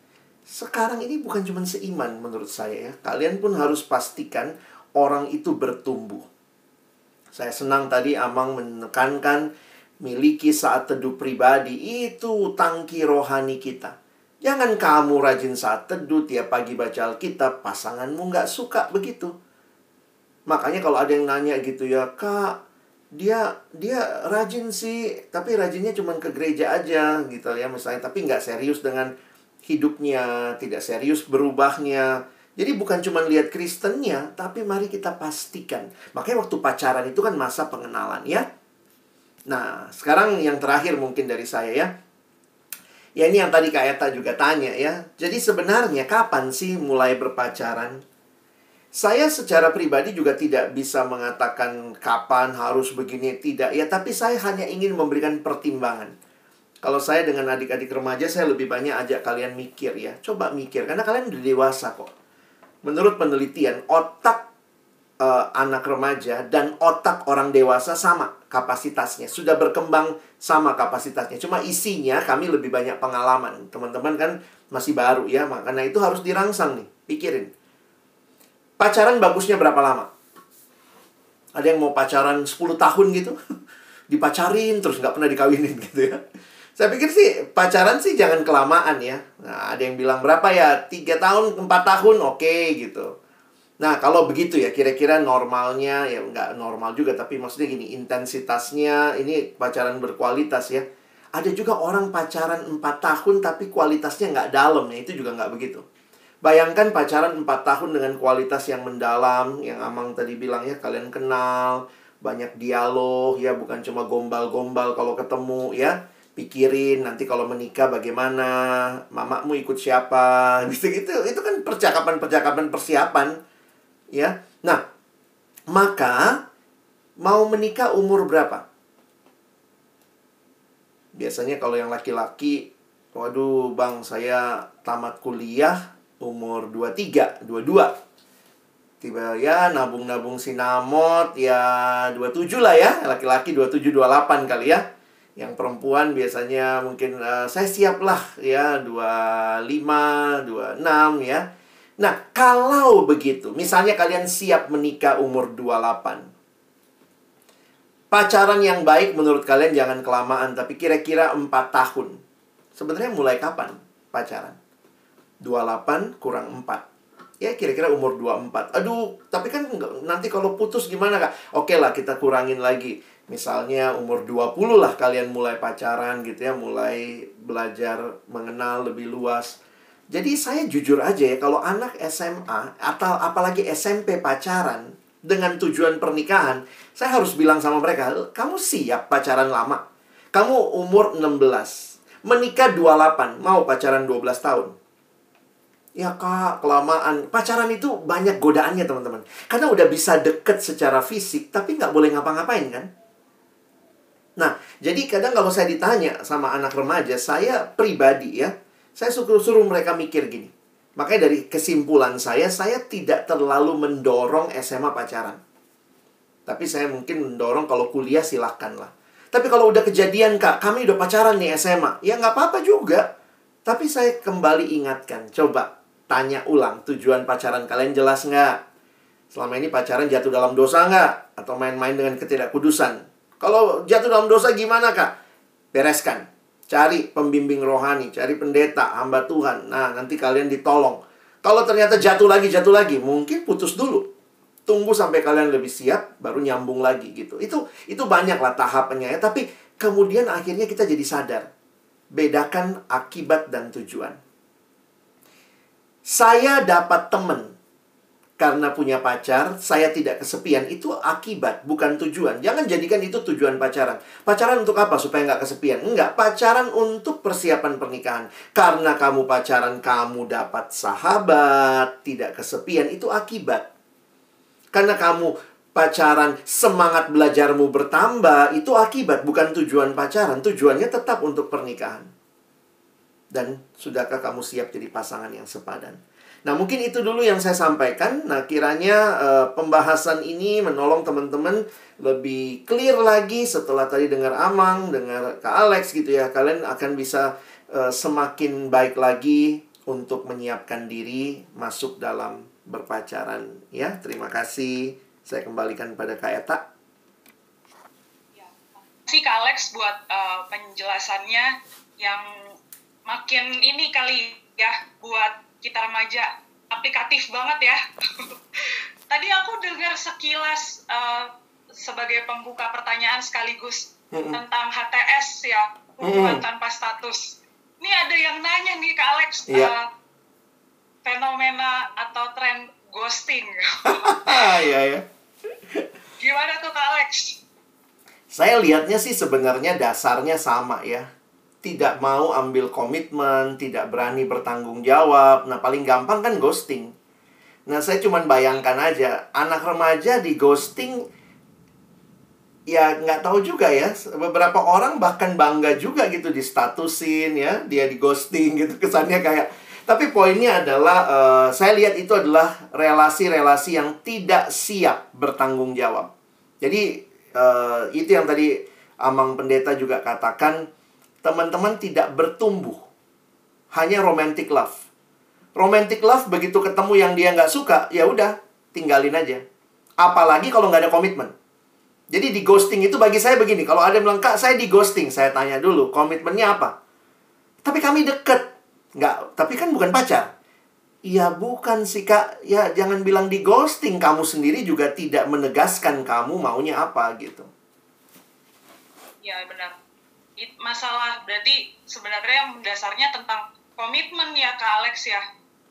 Sekarang ini bukan cuma seiman menurut saya ya. Kalian pun harus pastikan orang itu bertumbuh. Saya senang tadi Amang menekankan miliki saat teduh pribadi. Itu tangki rohani kita jangan kamu rajin saat teduh tiap pagi baca Alkitab pasanganmu nggak suka begitu Makanya kalau ada yang nanya gitu ya, Kak, dia dia rajin sih, tapi rajinnya cuma ke gereja aja gitu ya misalnya, tapi nggak serius dengan hidupnya, tidak serius berubahnya. Jadi bukan cuma lihat Kristennya, tapi mari kita pastikan. Makanya waktu pacaran itu kan masa pengenalan ya. Nah, sekarang yang terakhir mungkin dari saya ya. Ya ini yang tadi Kak Eta juga tanya ya. Jadi sebenarnya kapan sih mulai berpacaran? Saya secara pribadi juga tidak bisa mengatakan kapan harus begini, tidak. Ya, tapi saya hanya ingin memberikan pertimbangan. Kalau saya dengan adik-adik remaja, saya lebih banyak ajak kalian mikir ya. Coba mikir, karena kalian udah dewasa kok. Menurut penelitian, otak uh, anak remaja dan otak orang dewasa sama kapasitasnya. Sudah berkembang sama kapasitasnya. Cuma isinya kami lebih banyak pengalaman. Teman-teman kan masih baru ya, makanya itu harus dirangsang nih. Pikirin Pacaran bagusnya berapa lama? Ada yang mau pacaran 10 tahun gitu? Dipacarin terus nggak pernah dikawinin gitu ya. Saya pikir sih pacaran sih jangan kelamaan ya. Nah, ada yang bilang berapa ya? 3 tahun, 4 tahun oke okay, gitu. Nah, kalau begitu ya kira-kira normalnya ya nggak normal juga tapi maksudnya gini, intensitasnya ini pacaran berkualitas ya. Ada juga orang pacaran 4 tahun tapi kualitasnya nggak dalam ya, itu juga nggak begitu. Bayangkan pacaran 4 tahun dengan kualitas yang mendalam, yang Amang tadi bilang ya, kalian kenal, banyak dialog ya, bukan cuma gombal-gombal kalau ketemu ya. Pikirin nanti kalau menikah bagaimana, mamamu ikut siapa, gitu gitu. Itu kan percakapan-percakapan persiapan ya. Nah, maka mau menikah umur berapa? Biasanya kalau yang laki-laki, waduh, Bang, saya tamat kuliah umur 23, 22. Tiba ya nabung-nabung sinamot ya 27 lah ya. Laki-laki 27 28 kali ya. Yang perempuan biasanya mungkin uh, saya siap lah ya 25, 26 ya. Nah, kalau begitu, misalnya kalian siap menikah umur 28. Pacaran yang baik menurut kalian jangan kelamaan, tapi kira-kira 4 tahun. Sebenarnya mulai kapan pacaran? 28 kurang 4. Ya kira-kira umur 24. Aduh, tapi kan nanti kalau putus gimana kak? Oke lah kita kurangin lagi. Misalnya umur 20 lah kalian mulai pacaran gitu ya. Mulai belajar mengenal lebih luas. Jadi saya jujur aja ya, kalau anak SMA atau apalagi SMP pacaran dengan tujuan pernikahan, saya harus bilang sama mereka, kamu siap pacaran lama? Kamu umur 16, menikah 28, mau pacaran 12 tahun. Ya kak, kelamaan. Pacaran itu banyak godaannya teman-teman. Karena udah bisa deket secara fisik, tapi nggak boleh ngapa-ngapain kan? Nah, jadi kadang kalau saya ditanya sama anak remaja, saya pribadi ya, saya suruh-suruh mereka mikir gini. Makanya dari kesimpulan saya, saya tidak terlalu mendorong SMA pacaran. Tapi saya mungkin mendorong kalau kuliah silahkan lah. Tapi kalau udah kejadian kak, kami udah pacaran nih SMA, ya nggak apa-apa juga. Tapi saya kembali ingatkan, coba tanya ulang tujuan pacaran kalian jelas nggak? Selama ini pacaran jatuh dalam dosa nggak? Atau main-main dengan ketidakkudusan? Kalau jatuh dalam dosa gimana kak? Bereskan. Cari pembimbing rohani, cari pendeta, hamba Tuhan. Nah, nanti kalian ditolong. Kalau ternyata jatuh lagi, jatuh lagi, mungkin putus dulu. Tunggu sampai kalian lebih siap, baru nyambung lagi gitu. Itu itu banyak lah tahapannya ya. Tapi kemudian akhirnya kita jadi sadar. Bedakan akibat dan tujuan. Saya dapat teman karena punya pacar, saya tidak kesepian. Itu akibat, bukan tujuan. Jangan jadikan itu tujuan pacaran. Pacaran untuk apa? Supaya nggak kesepian. Enggak, pacaran untuk persiapan pernikahan. Karena kamu pacaran, kamu dapat sahabat, tidak kesepian. Itu akibat. Karena kamu pacaran, semangat belajarmu bertambah, itu akibat, bukan tujuan pacaran. Tujuannya tetap untuk pernikahan. Dan sudahkah kamu siap jadi pasangan yang sepadan? Nah, mungkin itu dulu yang saya sampaikan. Nah, kiranya uh, pembahasan ini menolong teman-teman lebih clear lagi setelah tadi dengar Amang, dengar Kak Alex gitu ya. Kalian akan bisa uh, semakin baik lagi untuk menyiapkan diri masuk dalam berpacaran ya. Terima kasih. Saya kembalikan pada Kak Eta. Ya, kasih Kak Alex buat uh, penjelasannya yang makin ini kali ya buat kita remaja aplikatif banget ya. Tadi aku dengar sekilas uh, sebagai pembuka pertanyaan sekaligus mm -hmm. tentang HTS ya, hubungan mm -hmm. tanpa status. Ini ada yang nanya nih ke Alex, yeah. Iya. uh, fenomena atau tren ghosting. Iya ya. Gimana tuh Kak Alex? Saya lihatnya sih sebenarnya dasarnya sama ya. Tidak mau ambil komitmen, tidak berani bertanggung jawab. Nah, paling gampang kan ghosting. Nah, saya cuma bayangkan aja, anak remaja di ghosting ya nggak tahu juga ya. Beberapa orang bahkan bangga juga gitu di statusin ya, dia di ghosting gitu kesannya kayak tapi poinnya adalah uh, saya lihat itu adalah relasi-relasi yang tidak siap bertanggung jawab. Jadi uh, itu yang tadi Amang Pendeta juga katakan teman-teman tidak bertumbuh. Hanya romantic love. Romantic love begitu ketemu yang dia nggak suka, ya udah tinggalin aja. Apalagi kalau nggak ada komitmen. Jadi di ghosting itu bagi saya begini, kalau ada yang bilang, Kak, saya di ghosting, saya tanya dulu, komitmennya apa? Tapi kami deket, Nggak, tapi kan bukan pacar. Ya bukan sih kak, ya jangan bilang di ghosting kamu sendiri juga tidak menegaskan kamu maunya apa gitu. Ya benar. Masalah berarti sebenarnya dasarnya tentang komitmen ya kak Alex ya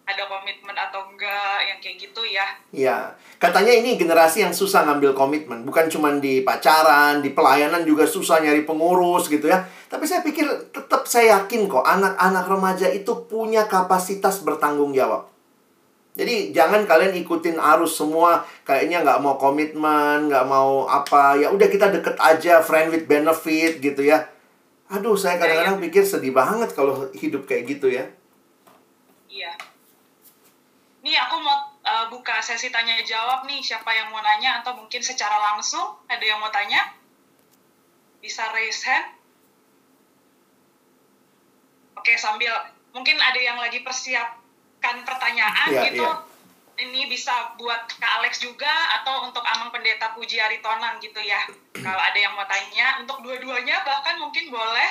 ada komitmen atau enggak yang kayak gitu ya. Iya. Katanya ini generasi yang susah ngambil komitmen, bukan cuma di pacaran, di pelayanan juga susah nyari pengurus gitu ya. Tapi saya pikir tetap saya yakin kok anak-anak remaja itu punya kapasitas bertanggung jawab. Jadi jangan kalian ikutin arus semua kayaknya nggak mau komitmen, nggak mau apa, ya udah kita deket aja friend with benefit gitu ya. Aduh, saya kadang-kadang iya. pikir sedih banget kalau hidup kayak gitu ya. Iya. Nih aku mau uh, buka sesi tanya jawab nih. Siapa yang mau nanya atau mungkin secara langsung? Ada yang mau tanya? Bisa raise hand. Oke sambil. Mungkin ada yang lagi persiapkan pertanyaan yeah, gitu. yeah. Ini bisa buat Kak Alex juga atau untuk Amang Pendeta Puji Aritonang gitu ya. Kalau ada yang mau tanya untuk dua-duanya bahkan mungkin boleh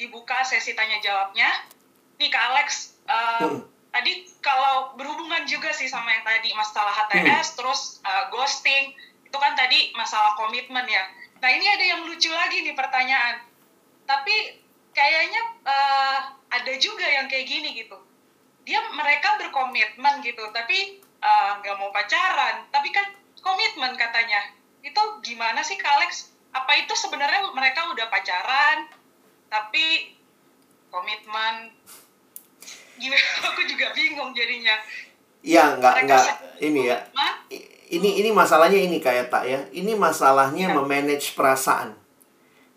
dibuka sesi tanya jawabnya. Nih Kak Alex uh, tadi kalau berhubungan juga sih sama yang tadi masalah HTS hmm. terus uh, ghosting itu kan tadi masalah komitmen ya. Nah ini ada yang lucu lagi nih pertanyaan. Tapi kayaknya uh, ada juga yang kayak gini gitu dia mereka berkomitmen gitu tapi eh, nggak uh, mau pacaran tapi kan komitmen katanya itu gimana sih Alex apa itu sebenarnya mereka udah pacaran tapi komitmen gimana aku juga bingung jadinya Iya, nggak nggak ini ya. Ini ini masalahnya ini kayak tak ya. Ini masalahnya ya. memanage perasaan.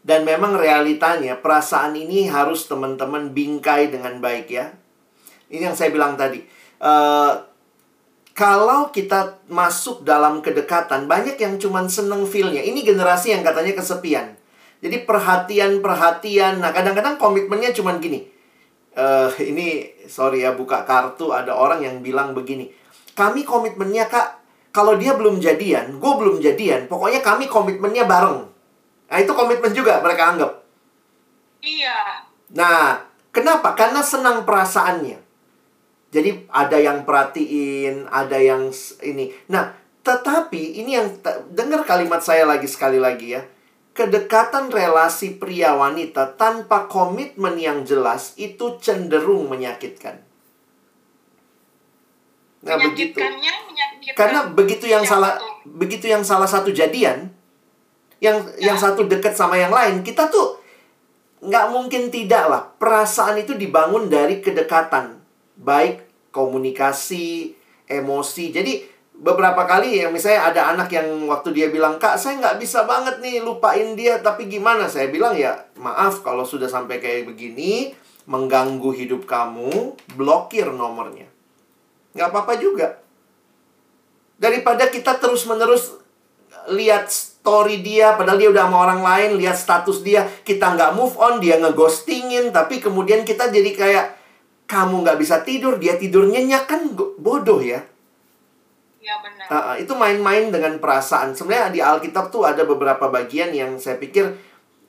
Dan memang realitanya perasaan ini harus teman-teman bingkai dengan baik ya. Ini yang saya bilang tadi. Uh, kalau kita masuk dalam kedekatan, banyak yang cuman seneng feelnya. Ini generasi yang katanya kesepian. Jadi perhatian-perhatian. Nah, kadang-kadang komitmennya cuman gini uh, ini sorry ya buka kartu ada orang yang bilang begini kami komitmennya kak kalau dia belum jadian gue belum jadian pokoknya kami komitmennya bareng nah itu komitmen juga mereka anggap iya nah kenapa karena senang perasaannya jadi ada yang perhatiin ada yang ini nah tetapi ini yang dengar kalimat saya lagi sekali lagi ya kedekatan relasi pria wanita tanpa komitmen yang jelas itu cenderung menyakitkan. Nah, begitu. Karena begitu yang salah itu? begitu yang salah satu jadian, yang ya. yang satu dekat sama yang lain, kita tuh nggak mungkin tidak lah. Perasaan itu dibangun dari kedekatan, baik komunikasi, emosi. Jadi beberapa kali yang misalnya ada anak yang waktu dia bilang kak saya nggak bisa banget nih lupain dia tapi gimana? Saya bilang ya maaf kalau sudah sampai kayak begini mengganggu hidup kamu blokir nomornya. Nggak apa-apa juga. Daripada kita terus menerus lihat story dia padahal dia udah sama orang lain lihat status dia kita nggak move on dia ngeghostingin tapi kemudian kita jadi kayak kamu nggak bisa tidur dia tidur nyenyak kan bodoh ya Ya benar. Uh, itu main-main dengan perasaan. Sebenarnya di Alkitab tuh ada beberapa bagian yang saya pikir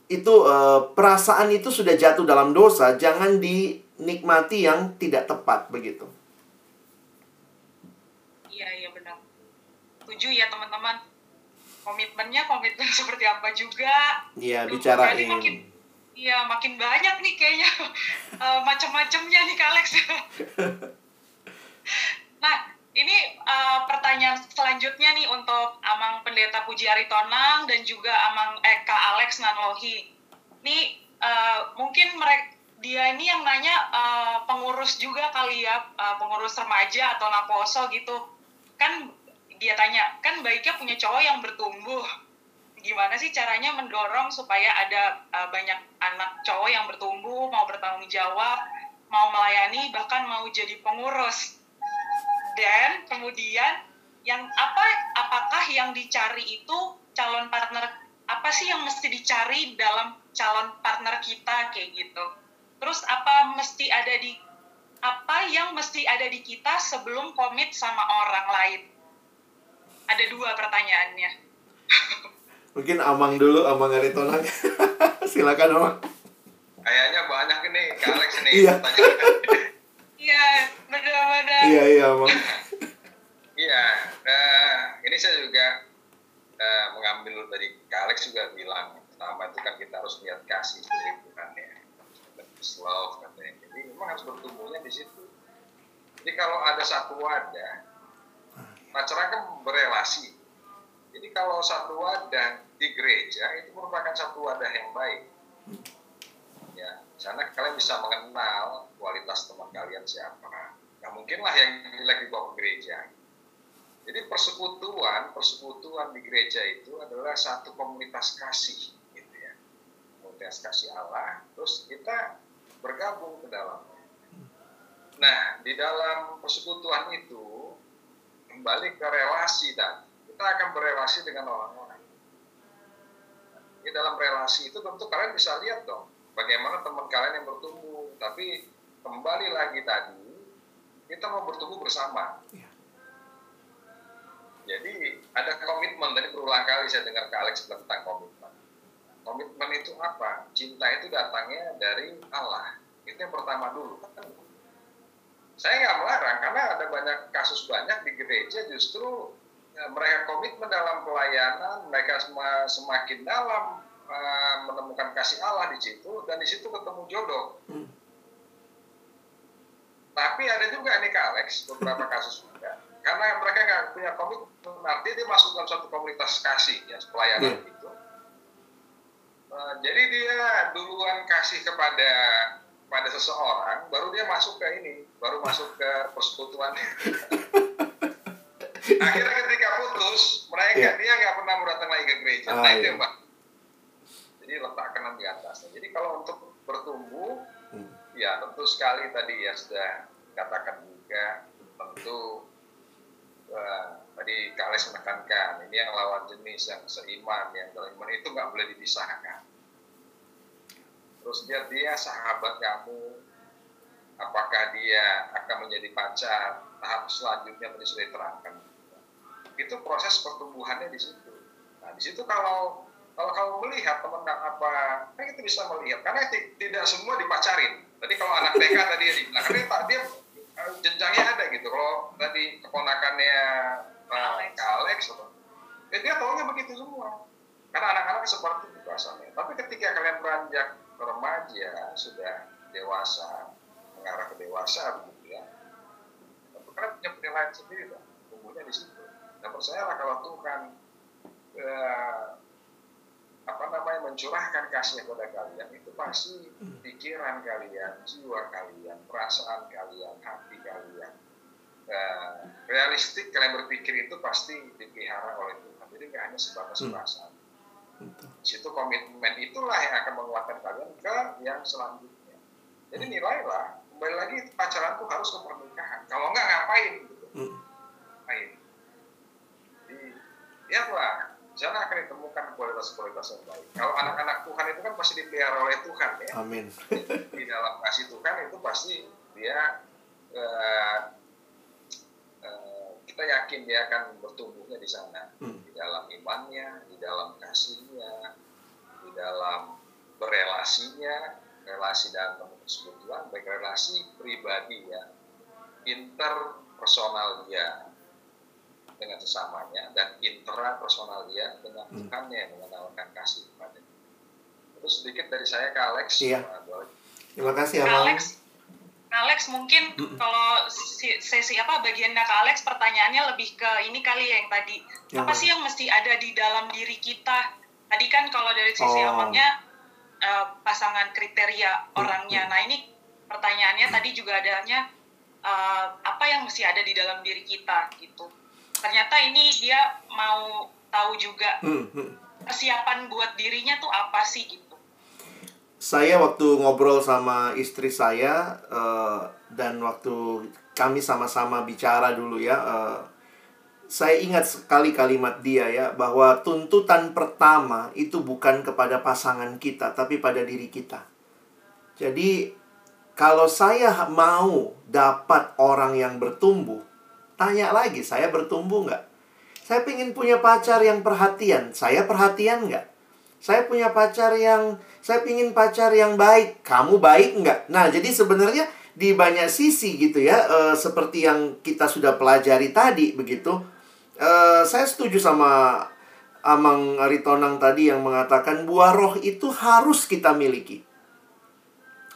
itu uh, perasaan itu sudah jatuh dalam dosa, jangan dinikmati yang tidak tepat begitu. Iya, iya benar. Tujuh ya teman-teman. Komitmennya komitmen seperti apa juga. Iya, bicarain. makin Iya, makin banyak nih kayaknya uh, macam-macamnya nih Kak Alex. ini uh, pertanyaan selanjutnya nih untuk Amang Pendeta Puji Aritonang dan juga Amang Eka eh, Alex Nanlohi. Ini uh, mungkin mereka dia ini yang nanya uh, pengurus juga kali ya, uh, pengurus remaja atau naposo gitu. Kan dia tanya, kan baiknya punya cowok yang bertumbuh. Gimana sih caranya mendorong supaya ada uh, banyak anak cowok yang bertumbuh, mau bertanggung jawab, mau melayani, bahkan mau jadi pengurus. Dan kemudian yang apa apakah yang dicari itu calon partner apa sih yang mesti dicari dalam calon partner kita kayak gitu. Terus apa mesti ada di apa yang mesti ada di kita sebelum komit sama orang lain? Ada dua pertanyaannya mungkin Amang dulu Amang Aritonang silakan Amang kayaknya banyak ini Alex ini iya Iya, benar-benar. Iya, iya, Bang. Iya, nah, ini saya juga uh, mengambil dari Kak Alex juga bilang, pertama itu kan kita harus lihat kasih dari Tuhan ya. Love katanya. Jadi memang harus bertumbuhnya di situ. Jadi kalau ada satu wadah, pacaran kan berelasi. Jadi kalau satu wadah di gereja itu merupakan satu wadah yang baik. Ya, sana kalian bisa mengenal kualitas teman kalian siapa. Nah, mungkinlah yang jelek dibawa ke gereja. Jadi persekutuan, persekutuan di gereja itu adalah satu komunitas kasih, gitu ya. Komunitas kasih Allah. Terus kita bergabung ke dalamnya. Nah, di dalam persekutuan itu kembali ke relasi dan kita akan berelasi dengan orang-orang. Di dalam relasi itu tentu kalian bisa lihat dong bagaimana teman kalian yang bertumbuh. Tapi kembali lagi tadi, kita mau bertumbuh bersama. Ya. Jadi ada komitmen, tadi berulang kali saya dengar ke Alex tentang komitmen. Komitmen itu apa? Cinta itu datangnya dari Allah. Itu yang pertama dulu. Saya nggak melarang, karena ada banyak kasus banyak di gereja justru mereka komitmen dalam pelayanan, mereka semakin dalam uh, menemukan kasih Allah di situ dan di situ ketemu jodoh. Hmm. Tapi ada juga nih Kak Alex beberapa kasus juga karena mereka nggak punya komitmen artinya dia masuk dalam satu komunitas kasih ya pelayanan hmm. gitu. Uh, jadi dia duluan kasih kepada pada seseorang, baru dia masuk ke ini, baru masuk ke persekutuan. Akhirnya ketika putus, mereka yeah. dia nggak pernah mau datang lagi ke gereja. Ah, nah itu iya. yang jadi letakkan di atas. Jadi kalau untuk bertumbuh, hmm. ya tentu sekali tadi ya sudah katakan juga tentu uh, tadi Kales menekankan ini yang lawan jenis yang seiman yang beriman itu nggak boleh dipisahkan. Terus dia dia sahabat kamu, apakah dia akan menjadi pacar tahap selanjutnya tadi sudah diterangkan. Itu proses pertumbuhannya di situ. Nah di situ kalau kalau kamu melihat teman apa, kan kita bisa melihat karena tidak semua dipacarin. Tadi kalau anak TK tadi ya dibilang, karena dia eh, jenjangnya ada gitu. Kalau tadi keponakannya uh, Alex, Alex ya dia tahunya begitu semua. Karena anak-anak seperti itu asalnya. Tapi ketika kalian beranjak remaja, sudah dewasa, mengarah ke dewasa begitu ya, kalian punya penilaian sendiri dong. Tumbuhnya di situ. Dan percayalah kalau Tuhan uh, apa namanya mencurahkan kasih kepada kalian itu pasti pikiran kalian, jiwa kalian, perasaan kalian, hati kalian, uh, realistik kalian berpikir itu pasti dipelihara oleh Tuhan. Jadi nggak hanya sebatas hmm. perasaan. Situ komitmen itulah yang akan menguatkan kalian ke yang selanjutnya. Jadi hmm. nilailah kembali lagi pacaran tuh harus ke pernikahan. Kalau nggak ngapain gitu. Hmm. Ngapain. Lihatlah sana akan ditemukan kualitas-kualitas yang baik. Kalau anak-anak Tuhan itu kan pasti dipelihara oleh Tuhan ya. Amin. Di dalam kasih Tuhan itu pasti dia uh, uh, kita yakin dia akan bertumbuhnya di sana, hmm. di dalam imannya, di dalam kasihnya, di dalam berelasinya, relasi dalam persekutuan, baik relasi pribadi ya, interpersonal dia, dengan sesamanya dan intrapersonal dia dengan hmm. Tuhannya yang mengenalkan kasih kepada itu sedikit dari saya ke Alex. Iya. terima kasih Abang. Alex. Alex mungkin kalau sesi apa bagiannya ke Alex pertanyaannya lebih ke ini kali ya yang tadi. Yang apa sih yang mesti ada di dalam diri kita? Tadi kan kalau dari sisi oh. uh, pasangan kriteria orangnya. Nah ini pertanyaannya tadi juga adanya uh, apa yang mesti ada di dalam diri kita gitu ternyata ini dia mau tahu juga persiapan buat dirinya tuh apa sih gitu saya waktu ngobrol sama istri saya uh, dan waktu kami sama-sama bicara dulu ya, uh, saya ingat sekali kalimat dia ya bahwa tuntutan pertama itu bukan kepada pasangan kita tapi pada diri kita. Jadi kalau saya mau dapat orang yang bertumbuh, tanya lagi saya bertumbuh nggak? Saya ingin punya pacar yang perhatian, saya perhatian nggak? Saya punya pacar yang saya pingin pacar yang baik. Kamu baik nggak? Nah, jadi sebenarnya di banyak sisi gitu ya, e, seperti yang kita sudah pelajari tadi begitu. E, saya setuju sama Amang Aritonang tadi yang mengatakan buah roh itu harus kita miliki.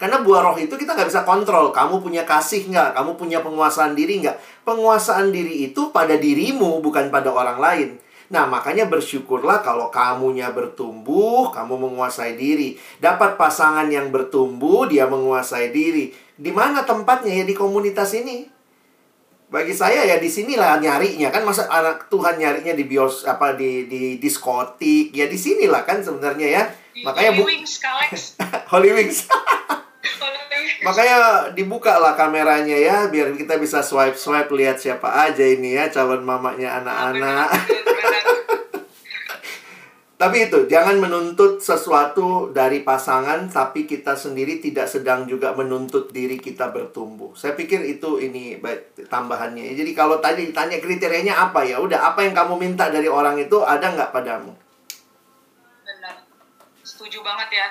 Karena buah roh itu kita nggak bisa kontrol. Kamu punya kasih nggak? Kamu punya penguasaan diri nggak? Penguasaan diri itu pada dirimu, bukan pada orang lain. Nah, makanya bersyukurlah kalau kamunya bertumbuh, kamu menguasai diri. Dapat pasangan yang bertumbuh, dia menguasai diri. Di mana tempatnya ya di komunitas ini? Bagi saya ya di sinilah nyarinya kan masa anak Tuhan nyarinya di bios apa di di diskotik ya di sinilah kan sebenarnya ya. Makanya Holy Wings, Holy Wings. Makanya dibuka lah kameranya ya biar kita bisa swipe swipe lihat siapa aja ini ya calon mamanya anak-anak. Tapi itu, jangan menuntut sesuatu dari pasangan, tapi kita sendiri tidak sedang juga menuntut diri kita bertumbuh. Saya pikir itu ini baik, tambahannya. Jadi kalau tadi ditanya kriterianya apa ya, udah apa yang kamu minta dari orang itu ada nggak padamu? Benar, setuju banget ya.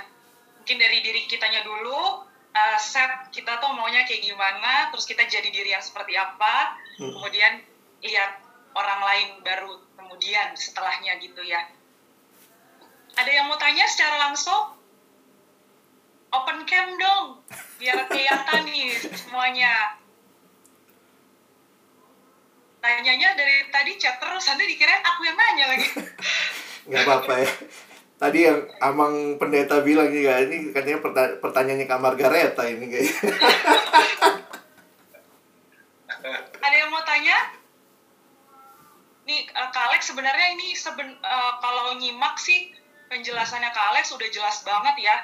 Mungkin dari diri kitanya dulu, uh, set kita tuh maunya kayak gimana, terus kita jadi diri yang seperti apa, hmm. kemudian lihat orang lain baru kemudian setelahnya gitu ya ada yang mau tanya secara langsung? Open cam dong, biar kelihatan nih semuanya. Tanyanya dari tadi chat terus, nanti dikira aku yang nanya lagi. Nggak apa-apa ya. Tadi yang Amang Pendeta bilang juga, ini katanya pertanyaannya Kak Margareta ini kayaknya. Ada yang mau tanya? Nih, uh, Kak Alex sebenarnya ini seben, uh, kalau nyimak sih penjelasannya Kak Alex sudah jelas banget ya.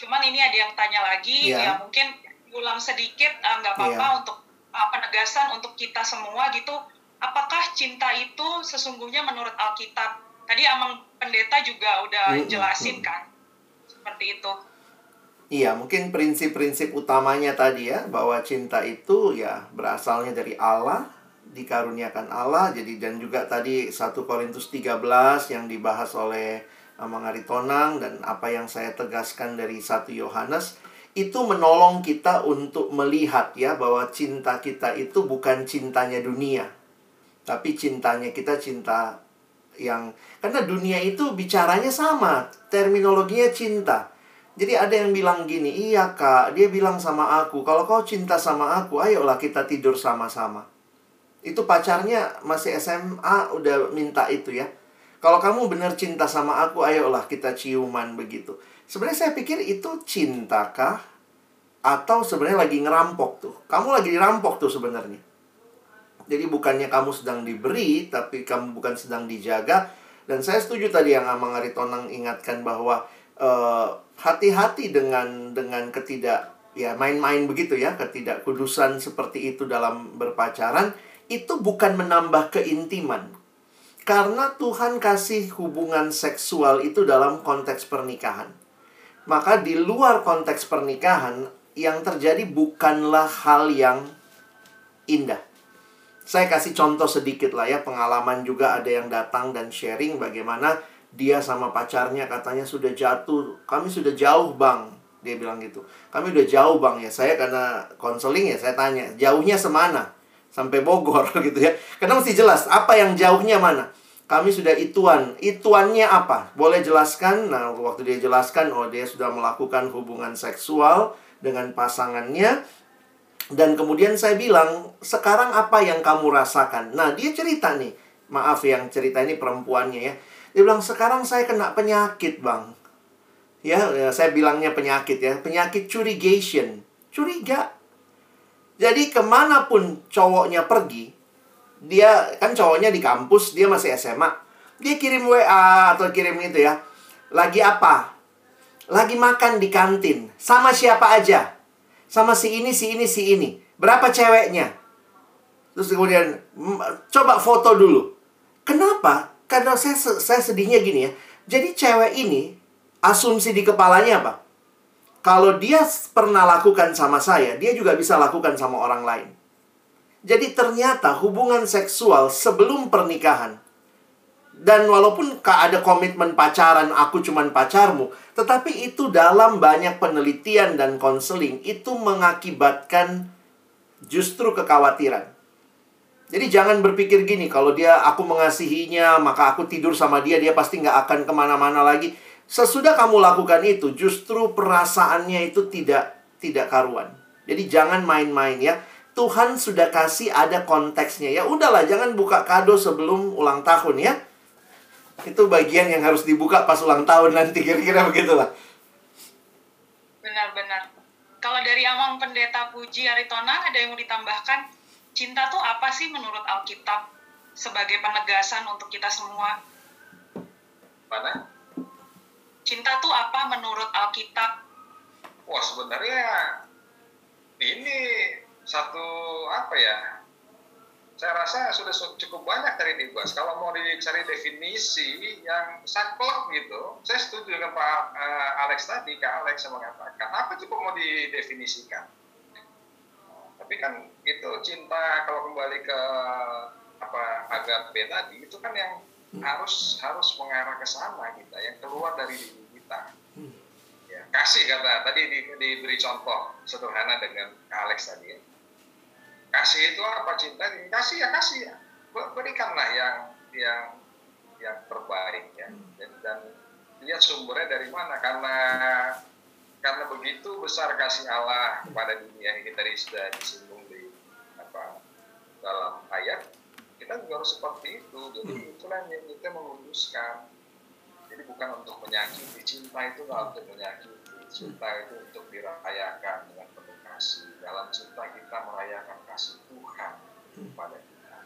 Cuman ini ada yang tanya lagi, yeah. ya mungkin ulang sedikit eh, nggak uh, apa-apa yeah. untuk uh, penegasan untuk kita semua gitu. Apakah cinta itu sesungguhnya menurut Alkitab? Tadi Amang Pendeta juga udah jelasin kan, seperti itu. Iya, mungkin prinsip-prinsip utamanya tadi ya, bahwa cinta itu ya berasalnya dari Allah, dikaruniakan Allah, jadi dan juga tadi 1 Korintus 13 yang dibahas oleh Amang Tonang dan apa yang saya tegaskan dari satu Yohanes itu menolong kita untuk melihat ya bahwa cinta kita itu bukan cintanya dunia tapi cintanya kita cinta yang karena dunia itu bicaranya sama terminologinya cinta jadi ada yang bilang gini iya kak dia bilang sama aku kalau kau cinta sama aku ayolah kita tidur sama-sama itu pacarnya masih SMA udah minta itu ya kalau kamu benar cinta sama aku, ayolah kita ciuman begitu. Sebenarnya saya pikir itu cintakah? Atau sebenarnya lagi ngerampok tuh. Kamu lagi dirampok tuh sebenarnya. Jadi bukannya kamu sedang diberi, tapi kamu bukan sedang dijaga. Dan saya setuju tadi yang Amang Aritonang ingatkan bahwa hati hati-hati dengan dengan ketidak ya main-main begitu ya ketidakkudusan seperti itu dalam berpacaran itu bukan menambah keintiman karena Tuhan kasih hubungan seksual itu dalam konteks pernikahan. Maka di luar konteks pernikahan, yang terjadi bukanlah hal yang indah. Saya kasih contoh sedikit lah ya, pengalaman juga ada yang datang dan sharing bagaimana dia sama pacarnya katanya sudah jatuh. Kami sudah jauh bang, dia bilang gitu. Kami udah jauh bang ya, saya karena konseling ya, saya tanya, jauhnya semana? Sampai Bogor gitu ya. Karena mesti jelas, apa yang jauhnya mana? kami sudah ituan. Ituannya apa? Boleh jelaskan? Nah, waktu dia jelaskan, oh dia sudah melakukan hubungan seksual dengan pasangannya. Dan kemudian saya bilang, sekarang apa yang kamu rasakan? Nah, dia cerita nih. Maaf yang cerita ini perempuannya ya. Dia bilang, sekarang saya kena penyakit bang. Ya, ya saya bilangnya penyakit ya. Penyakit curigation. Curiga. Jadi ke mana pun cowoknya pergi, dia kan cowoknya di kampus, dia masih SMA. Dia kirim WA atau kirim itu ya. Lagi apa? Lagi makan di kantin. Sama siapa aja? Sama si ini, si ini, si ini. Berapa ceweknya? Terus kemudian coba foto dulu. Kenapa? Karena saya saya sedihnya gini ya. Jadi cewek ini asumsi di kepalanya apa? Kalau dia pernah lakukan sama saya, dia juga bisa lakukan sama orang lain. Jadi ternyata hubungan seksual sebelum pernikahan dan walaupun ada komitmen pacaran, aku cuman pacarmu, tetapi itu dalam banyak penelitian dan konseling itu mengakibatkan justru kekhawatiran. Jadi jangan berpikir gini, kalau dia aku mengasihinya, maka aku tidur sama dia, dia pasti nggak akan ke mana-mana lagi. Sesudah kamu lakukan itu, justru perasaannya itu tidak tidak karuan. Jadi jangan main-main ya. Tuhan sudah kasih ada konteksnya ya. Udahlah, jangan buka kado sebelum ulang tahun ya itu bagian yang harus dibuka pas ulang tahun nanti kira-kira begitulah. Benar-benar. Kalau dari Amang Pendeta Puji Aritona ada yang mau ditambahkan? Cinta tuh apa sih menurut Alkitab sebagai penegasan untuk kita semua? Mana? Cinta tuh apa menurut Alkitab? Wah sebenarnya ini satu apa ya saya rasa sudah cukup banyak tadi dibahas. Kalau mau dicari definisi yang saklek gitu, saya setuju dengan Pak uh, Alex tadi, Kak Alex yang mengatakan, apa cukup mau didefinisikan? Tapi kan itu cinta kalau kembali ke apa agape tadi itu kan yang harus harus mengarah ke sana kita, yang keluar dari diri kita. Ya, kasih kata tadi di, diberi contoh sederhana dengan Kak Alex tadi ya kasih itu apa cinta? Kasih ya kasih. Ya berikanlah yang yang yang terbaik ya. Dan, dan lihat sumbernya dari mana. Karena karena begitu besar kasih Allah kepada dunia ini tadi sudah disinggung di apa dalam ayat kita juga harus seperti itu. Jadi hmm. itulah yang kita menguduskan jadi bukan untuk menyakiti. Cinta itu nggak untuk menyakiti. Cinta itu untuk dirayakan dengan kasih. Dalam cinta kita merayakan kasih Tuhan kepada kita.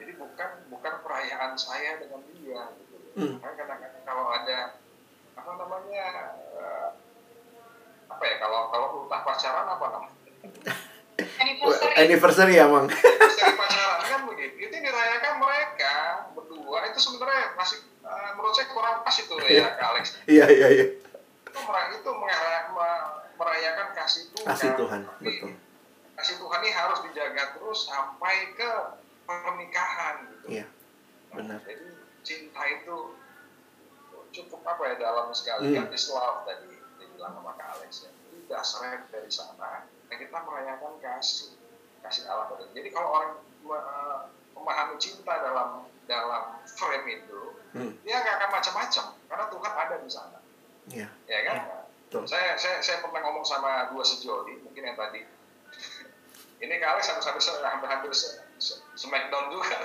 Jadi bukan bukan perayaan saya dengan dia gitu. Hmm. Kan kadang-kadang kalau ada apa namanya uh, apa ya kalau kalau ultah pacaran apa namanya? Anniversary. Anniversary ya, Mang. Anniversary pacaran kan begitu. Itu dirayakan mereka berdua itu sebenarnya masih uh, menurut saya kurang pas itu ya, Kak Alex. Iya, iya, iya. Itu itu mengarah merayakan kasih Tuhan. Kasih Tuhan, betul. Kasih Tuhan ini harus dijaga terus sampai ke pernikahan gitu. Iya. Benar. jadi cinta itu cukup apa ya dalam sekali hmm. is love tadi dibilang sama Kak Alex ya. Jadi dasarnya dari sana kita merayakan kasih kasih Allah pada. Jadi kalau orang memahami cinta dalam dalam frame itu, hmm. dia nggak akan macam-macam karena Tuhan ada di sana. Iya. Ya kan? Ya. Saya, saya saya pernah ngomong sama dua sejoli, mungkin yang tadi. Ini kali sampai-sampai hampir-hampir smackdown juga.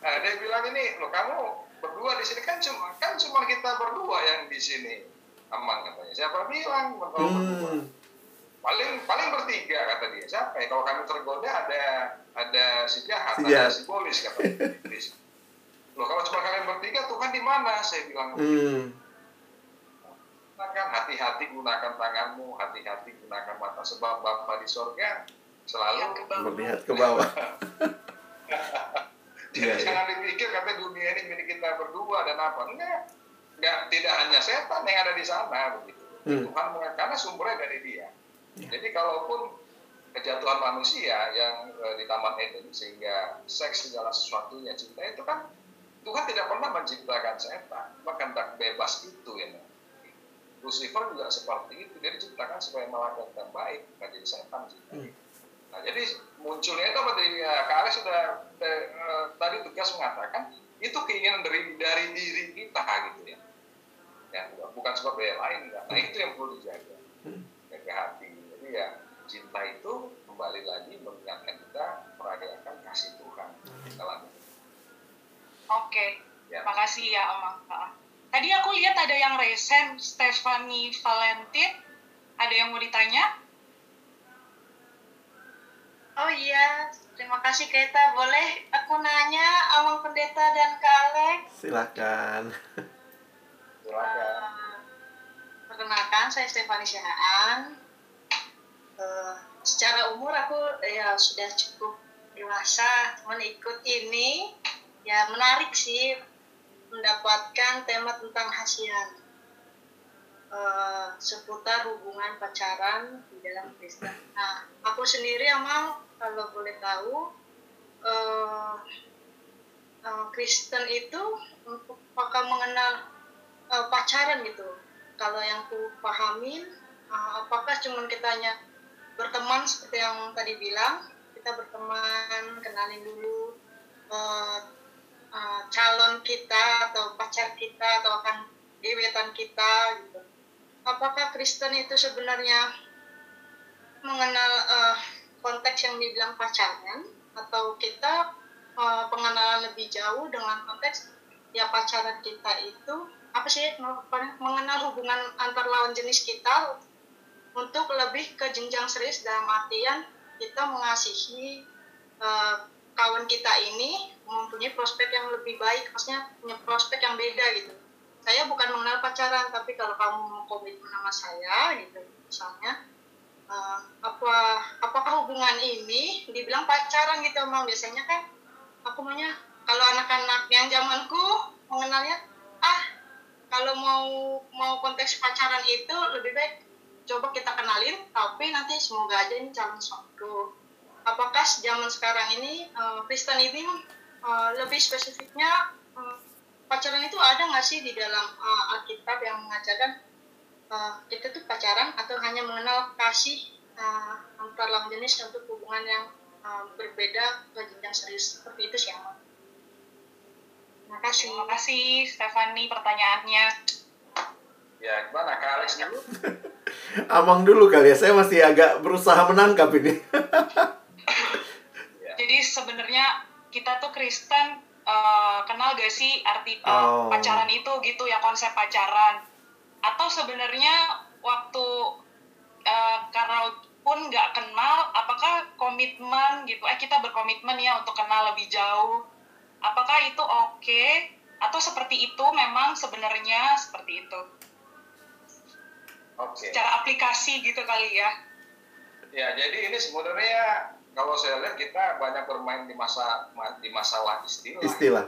nah, dia bilang ini, lo kamu berdua di sini kan cuma kan cuma kita berdua yang di sini aman katanya. Siapa bilang hmm. berdua? Paling paling bertiga kata dia. Siapa ya? Kalau kami tergoda ada ada si jahat, si ada si polis katanya. Loh kalau cuma kalian bertiga Tuhan di mana? Saya bilang. Hmm gunakan hati-hati gunakan tanganmu, hati-hati gunakan mata sebab Bapa di sorga selalu melihat ke bawah. Jadi yeah, iya. jangan dipikir kata dunia ini milik kita berdua dan apa enggak, enggak tidak hanya setan yang ada di sana begitu. Hmm. Tuhan karena sumbernya dari Dia. Yeah. Jadi kalaupun kejatuhan manusia yang e, di Taman Eden sehingga seks segala sesuatunya cinta itu kan Tuhan tidak pernah menciptakan setan, bahkan tak bebas itu ya. Lucifer juga seperti itu dia diciptakan supaya melakukan yang baik bukan jadi setan sih hmm. nah jadi munculnya itu apa tadi ya, Kak sudah eh, eh, tadi tegas mengatakan itu keinginan dari dari diri kita gitu ya ya bukan sebab yang lain kan. nah itu yang perlu dijaga hmm. jaga hati jadi ya cinta itu kembali lagi mengingatkan kita merayakan kasih Tuhan dalam Oke, ya. makasih ya Om. Tadi aku lihat ada yang resen, Stephanie Valentin. Ada yang mau ditanya? Oh iya, terima kasih Keta. Boleh aku nanya Amang Pendeta dan Kak Alex? Silakan. Silakan. Uh, perkenalkan, saya Stephanie Syahaan. Uh, secara umur aku ya sudah cukup dewasa, cuman ikut ini ya menarik sih mendapatkan tema tentang hasian uh, seputar hubungan pacaran di dalam Kristen. Nah, aku sendiri emang kalau boleh tahu uh, uh, Kristen itu apakah mengenal uh, pacaran gitu. Kalau yang ku pahamin, uh, apakah cuma kita hanya berteman seperti yang tadi bilang, kita berteman, kenalin dulu uh, uh, calon kita atau pacar kita atau akan gebetan kita gitu. Apakah Kristen itu sebenarnya mengenal uh, konteks yang dibilang pacaran atau kita uh, pengenalan lebih jauh dengan konteks ya pacaran kita itu apa sih mengenal hubungan antar lawan jenis kita untuk lebih ke jenjang serius dalam artian kita mengasihi uh, kawan kita ini mempunyai prospek yang lebih baik, maksudnya punya prospek yang beda gitu. Saya bukan mengenal pacaran, tapi kalau kamu mau komitmen sama saya gitu, misalnya, uh, apa apakah hubungan ini dibilang pacaran gitu, mau biasanya kan aku maunya kalau anak-anak yang zamanku mengenalnya ah kalau mau mau konteks pacaran itu lebih baik coba kita kenalin tapi nanti semoga aja ini calon suamiku apakah zaman sekarang ini uh, Kristen ini uh, lebih spesifiknya uh, pacaran itu ada nggak sih di dalam uh, Alkitab yang mengajarkan uh, kita tuh pacaran atau hanya mengenal kasih uh, antar lawan jenis untuk hubungan yang uh, berbeda ke jenjang serius seperti itu sih Amal. Terima kasih. Terima kasih Stefani pertanyaannya. Ya, gimana Kak Alex dulu? Amang dulu kali ya, saya masih agak berusaha menangkap ini. Jadi sebenarnya kita tuh Kristen uh, kenal gak sih arti uh, oh. pacaran itu gitu ya konsep pacaran? Atau sebenarnya waktu uh, karena pun nggak kenal, apakah komitmen gitu? Eh kita berkomitmen ya untuk kenal lebih jauh. Apakah itu oke? Okay? Atau seperti itu memang sebenarnya seperti itu? Okay. Secara aplikasi gitu kali ya? Ya, jadi ini sebenarnya kalau saya lihat kita banyak bermain di masa di masalah istilah. Istilah.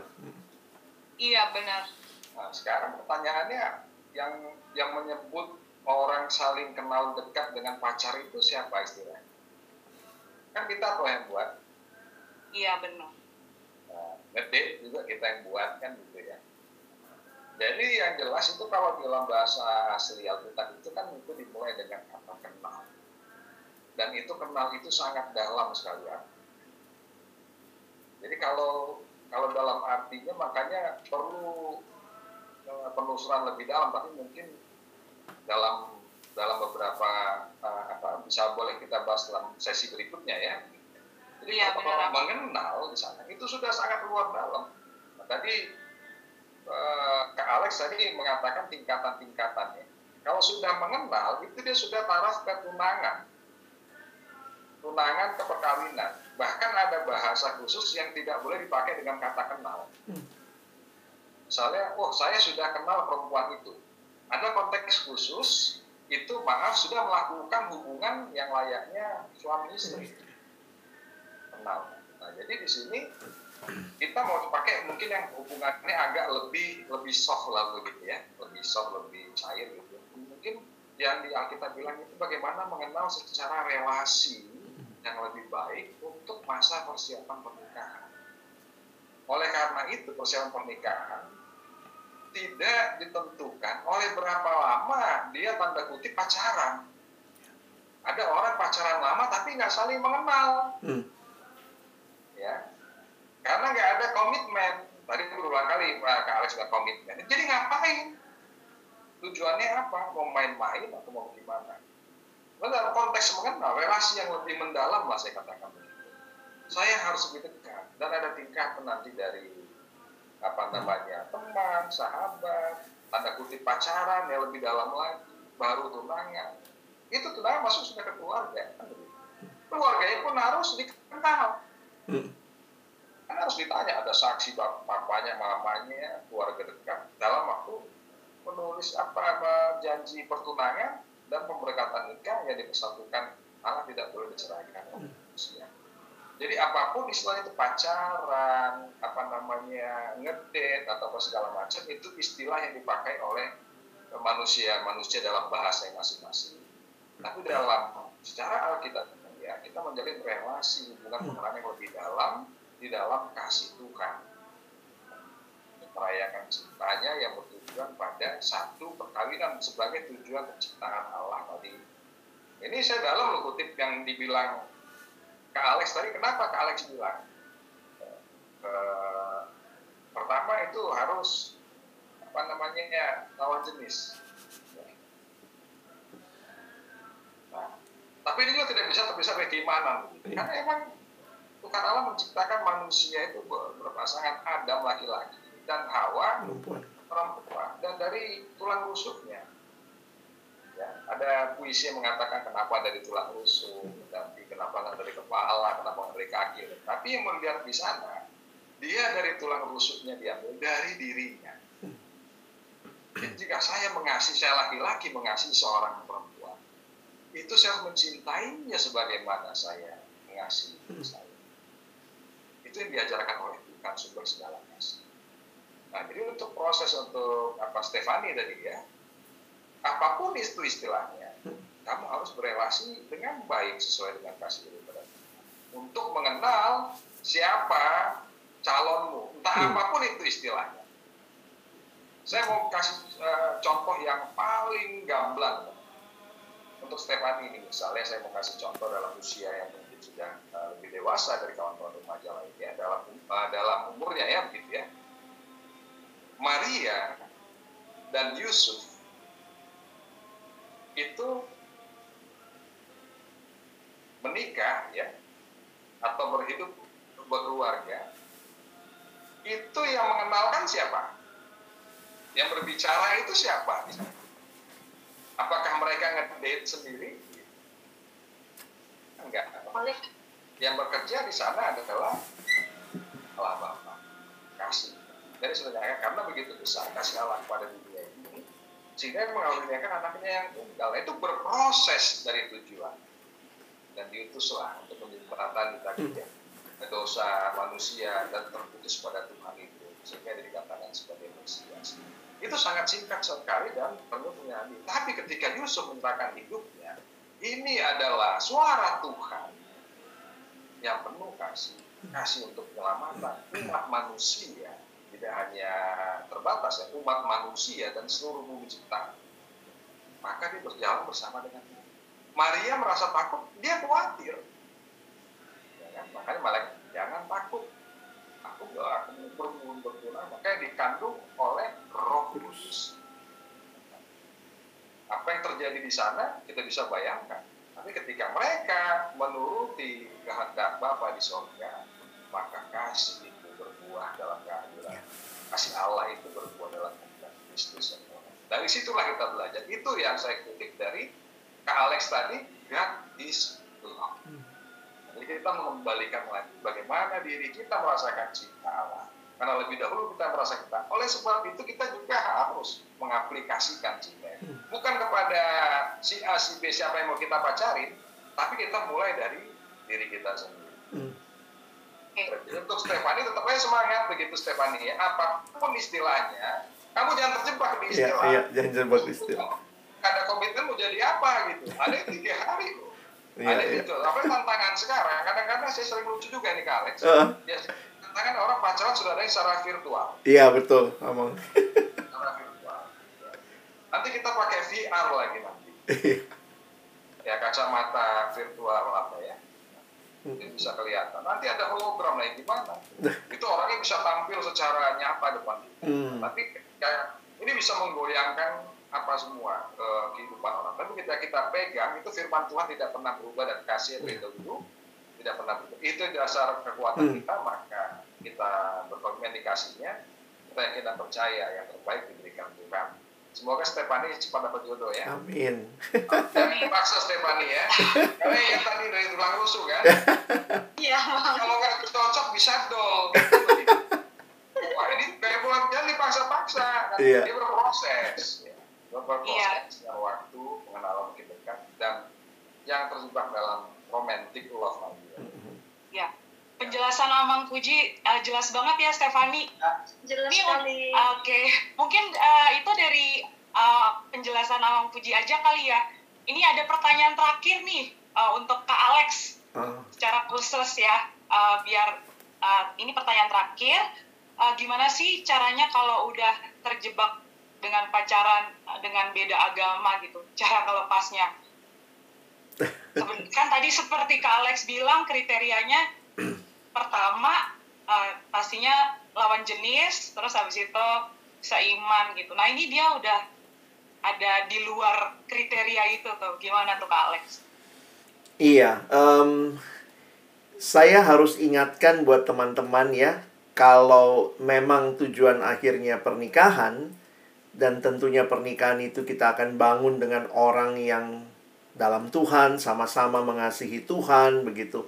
Iya benar. Nah, sekarang pertanyaannya yang yang menyebut orang saling kenal dekat dengan pacar itu siapa istilah? Kan kita tuh yang buat. Iya benar. Nah, ngedate juga kita yang buat kan gitu ya. Jadi yang jelas itu kalau dalam bahasa asli Alkitab itu kan itu dimulai dengan kata kenal dan itu kenal itu sangat dalam sekali ya. Jadi kalau kalau dalam artinya makanya perlu uh, penelusuran lebih dalam, tapi mungkin dalam dalam beberapa uh, apa bisa boleh kita bahas dalam sesi berikutnya ya. Jadi ya, kalau mengenal di sana itu sudah sangat luar dalam. Nah, tadi uh, Kak Alex tadi mengatakan tingkatan-tingkatannya. Kalau sudah mengenal itu dia sudah taraf ketunangan tunangan ke perkawinan. Bahkan ada bahasa khusus yang tidak boleh dipakai dengan kata kenal. Hmm. Misalnya, oh saya sudah kenal perempuan itu. Ada konteks khusus, itu maaf sudah melakukan hubungan yang layaknya suami istri. Kenal. Nah, jadi di sini kita mau pakai mungkin yang hubungannya agak lebih lebih soft lah begitu ya, lebih soft, lebih cair gitu. Mungkin yang di Alkitab bilang itu bagaimana mengenal secara relasi yang lebih baik untuk masa persiapan pernikahan. Oleh karena itu persiapan pernikahan tidak ditentukan oleh berapa lama dia tanda kutip pacaran. Ada orang pacaran lama tapi nggak saling mengenal. Hmm. Ya, karena nggak ada komitmen. Tadi berulang kali Pak Alex nggak komitmen. Jadi ngapain? Tujuannya apa? Mau main-main atau mau gimana? Dalam konteks mengenal relasi yang lebih mendalam lah saya katakan begitu. Saya harus lebih dekat dan ada tingkah nanti dari apa namanya teman, sahabat, tanda kutip pacaran yang lebih dalam lagi, baru tunangan. Itu tunangan masuk sudah ke keluarga. Keluarganya pun harus dikenal. Hmm. Kan harus ditanya ada saksi bapaknya, mamanya, keluarga dekat dalam waktu menulis apa, apa janji pertunangan dan pemberkatan nikah yang dipersatukan Allah tidak boleh diceraikan. Hmm. Jadi apa pun istilahnya itu pacaran, apa namanya ngedate atau apa segala macam itu istilah yang dipakai oleh manusia manusia dalam bahasa yang masing-masing. Tapi dalam secara Alkitab ya kita menjalin relasi hubungan pengenalan yang lebih dalam di dalam kasih Tuhan. Merayakan cintanya yang bertujuan pada satu perkawinan sebagai tujuan penciptaan Allah tadi. Ini saya dalam loh kutip yang dibilang Kak Alex tadi kenapa Kak Alex bilang uh, pertama itu harus apa namanya ya, lawan jenis nah, tapi ini juga tidak bisa terpisah dari keimanan iya. karena emang Tuhan Allah menciptakan manusia itu berpasangan Adam laki-laki dan Hawa perempuan dan dari tulang rusuknya Ya, ada puisi yang mengatakan kenapa dari tulang rusuk, tapi kenapa nggak dari kepala, kenapa nggak dari kaki. Tapi yang melihat di sana, dia dari tulang rusuknya diambil dari dirinya. Jika saya mengasihi, saya laki-laki mengasihi seorang perempuan, itu saya mencintainya sebagaimana saya mengasihi saya. Itu yang diajarkan oleh Tuhan sumber segala. Nah, jadi untuk proses untuk apa Stefani tadi ya, apa pun itu istilahnya, kamu harus berelasi dengan baik sesuai dengan kasih daripada Untuk mengenal siapa calonmu, entah hmm. apa pun itu istilahnya. Saya mau kasih uh, contoh yang paling gamblang untuk Stefani ini misalnya saya mau kasih contoh dalam usia yang mungkin sudah uh, lebih dewasa dari kawan-kawan remaja lainnya dalam uh, dalam umurnya ya begitu ya. Maria dan Yusuf itu menikah ya atau berhidup berkeluarga itu yang mengenalkan siapa? Yang berbicara itu siapa? Apakah mereka ngedate sendiri? Enggak. Yang bekerja di sana adalah Allah Bapak. Kasih jadi sebenarnya karena begitu besar kasih Allah pada dunia ini sehingga mengawinkan anaknya yang tunggal. Itu berproses dari tujuan. Dan diutuslah untuk menjadi tadi ya dosa manusia dan terputus pada Tuhan itu sehingga dikatakan sebagai Mesias. Itu sangat singkat sekali dan penuh penyadi tapi ketika Yusuf menyerahkan hidupnya ini adalah suara Tuhan yang penuh kasih. Kasih untuk penyelamatan umat manusia tidak hanya terbatas ya umat manusia dan seluruh bumi ciptaan maka dia berjalan bersama dengan dia. Maria merasa takut dia khawatir. Ya kan? makanya malaikat jangan takut. Aku gak akan berbunuh berguna makanya dikandung oleh roh kudus. Apa yang terjadi di sana kita bisa bayangkan. Tapi ketika mereka menuruti kehendak Bapa di sorga maka kasih itu berbuah dalam kehadiran kasih Allah itu berbuah dalam kehendak Kristus. Dari situlah kita belajar. Itu yang saya kutip dari Kak Alex tadi God is love. Jadi kita mengembalikan lagi bagaimana diri kita merasakan cinta Allah. Karena lebih dahulu kita merasa kita oleh sebab itu kita juga harus mengaplikasikan cinta bukan kepada si A si B siapa yang mau kita pacarin tapi kita mulai dari diri kita sendiri. Hmm. Untuk Stefani tetap aja semangat begitu Stefani ya. Apa pun istilahnya, kamu jangan terjebak di iya, istilah. Iya, iya jangan terjebak di istilah. Ada komitmen mau jadi apa gitu. Ada yang tiga hari loh. Iya, ada iya. itu. Apa tantangan sekarang? Kadang-kadang saya sering lucu juga nih Kak Alex. Uh. Ya, tantangan orang pacaran sudah ada yang secara virtual. Iya betul, ngomong. secara virtual. Nanti kita pakai VR lagi nanti. ya kacamata virtual apa ya mungkin bisa kelihatan. Nanti ada hologram lagi gimana? itu orangnya bisa tampil secara nyata depan kita. Hmm. Tapi kayak ini bisa menggoyangkan apa semua ke kehidupan orang. Tapi kita kita pegang itu firman Tuhan tidak pernah berubah dan kasih itu itu dulu tidak pernah berubah. Itu dasar kekuatan hmm. kita maka kita berkomunikasinya kita yakin dan percaya yang terbaik diberikan Tuhan. Semoga Stefani cepat dapat jodoh ya. Amin. Jangan dipaksa Stefani ya. Karena yang tadi dari tulang rusuk kan. Iya. Kalau nggak cocok bisa dong. Wah ini kayak bulan jangan dipaksa-paksa. Kan iya. Dia berproses. Ya. Berproses iya. dengan waktu, pengenalan makin dekat dan yang terjebak dalam romantic love lagi. Ya. Iya penjelasan Amang Puji uh, jelas banget ya Stefani. Jelas Ini, sekali. Oke, okay. mungkin uh, itu dari uh, penjelasan Amang Puji aja kali ya. Ini ada pertanyaan terakhir nih uh, untuk Kak Alex uh. secara khusus ya, uh, biar uh, ini pertanyaan terakhir. Uh, gimana sih caranya kalau udah terjebak dengan pacaran dengan beda agama gitu, cara melepasnya? kan tadi seperti Kak Alex bilang kriterianya pertama uh, pastinya lawan jenis terus habis itu seiman gitu. Nah ini dia udah ada di luar kriteria itu tuh. Gimana tuh kak Alex? Iya um, saya harus ingatkan buat teman-teman ya kalau memang tujuan akhirnya pernikahan dan tentunya pernikahan itu kita akan bangun dengan orang yang dalam Tuhan sama-sama mengasihi Tuhan begitu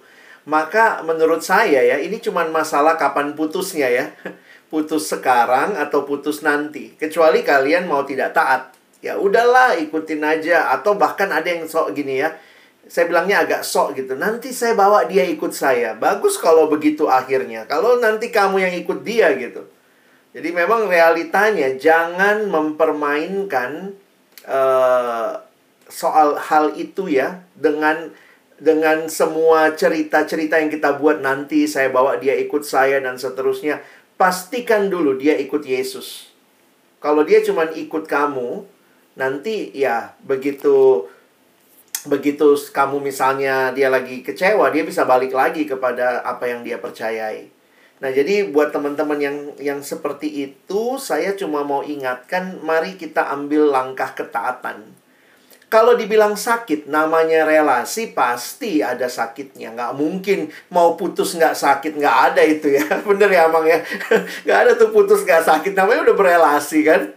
maka menurut saya ya, ini cuma masalah kapan putusnya ya. Putus sekarang atau putus nanti. Kecuali kalian mau tidak taat. Ya udahlah, ikutin aja atau bahkan ada yang sok gini ya. Saya bilangnya agak sok gitu. Nanti saya bawa dia ikut saya. Bagus kalau begitu akhirnya. Kalau nanti kamu yang ikut dia gitu. Jadi memang realitanya jangan mempermainkan uh, soal hal itu ya dengan dengan semua cerita-cerita yang kita buat nanti saya bawa dia ikut saya dan seterusnya pastikan dulu dia ikut Yesus. Kalau dia cuma ikut kamu nanti ya begitu begitu kamu misalnya dia lagi kecewa dia bisa balik lagi kepada apa yang dia percayai. Nah jadi buat teman-teman yang yang seperti itu saya cuma mau ingatkan mari kita ambil langkah ketaatan kalau dibilang sakit, namanya relasi pasti ada sakitnya. Nggak mungkin mau putus nggak sakit, nggak ada itu ya. Bener ya, Amang ya? Nggak ada tuh putus nggak sakit. Namanya udah berelasi kan?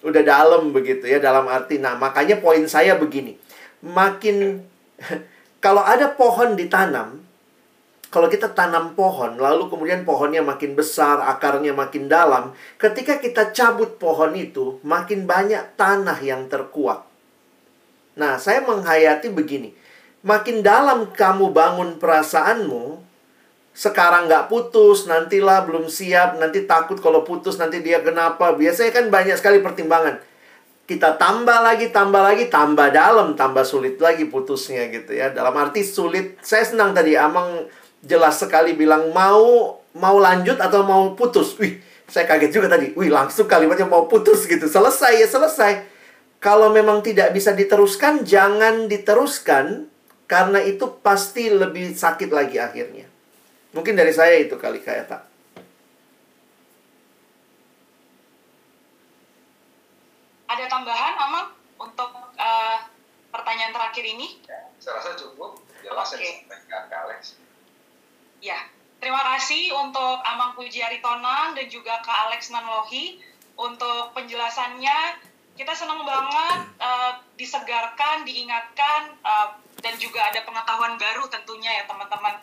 Udah dalam begitu ya, dalam arti. Nah, makanya poin saya begini. Makin, kalau ada pohon ditanam, kalau kita tanam pohon, lalu kemudian pohonnya makin besar, akarnya makin dalam, ketika kita cabut pohon itu, makin banyak tanah yang terkuak. Nah, saya menghayati begini. Makin dalam kamu bangun perasaanmu, sekarang nggak putus, nantilah belum siap, nanti takut kalau putus, nanti dia kenapa. Biasanya kan banyak sekali pertimbangan. Kita tambah lagi, tambah lagi, tambah dalam, tambah sulit lagi putusnya gitu ya. Dalam arti sulit, saya senang tadi Amang jelas sekali bilang mau mau lanjut atau mau putus. Wih, saya kaget juga tadi. Wih, langsung kalimatnya mau putus gitu. Selesai ya, selesai kalau memang tidak bisa diteruskan, jangan diteruskan karena itu pasti lebih sakit lagi akhirnya. Mungkin dari saya itu kali kayak tak. Ada tambahan, Amang, untuk uh, pertanyaan terakhir ini? Ya, saya rasa cukup. Jelas okay. yang ke Alex. Ya, terima kasih untuk Amang Puji Aritonang dan juga Kak Alex Nanlohi untuk penjelasannya kita senang banget uh, disegarkan, diingatkan, uh, dan juga ada pengetahuan baru tentunya ya teman-teman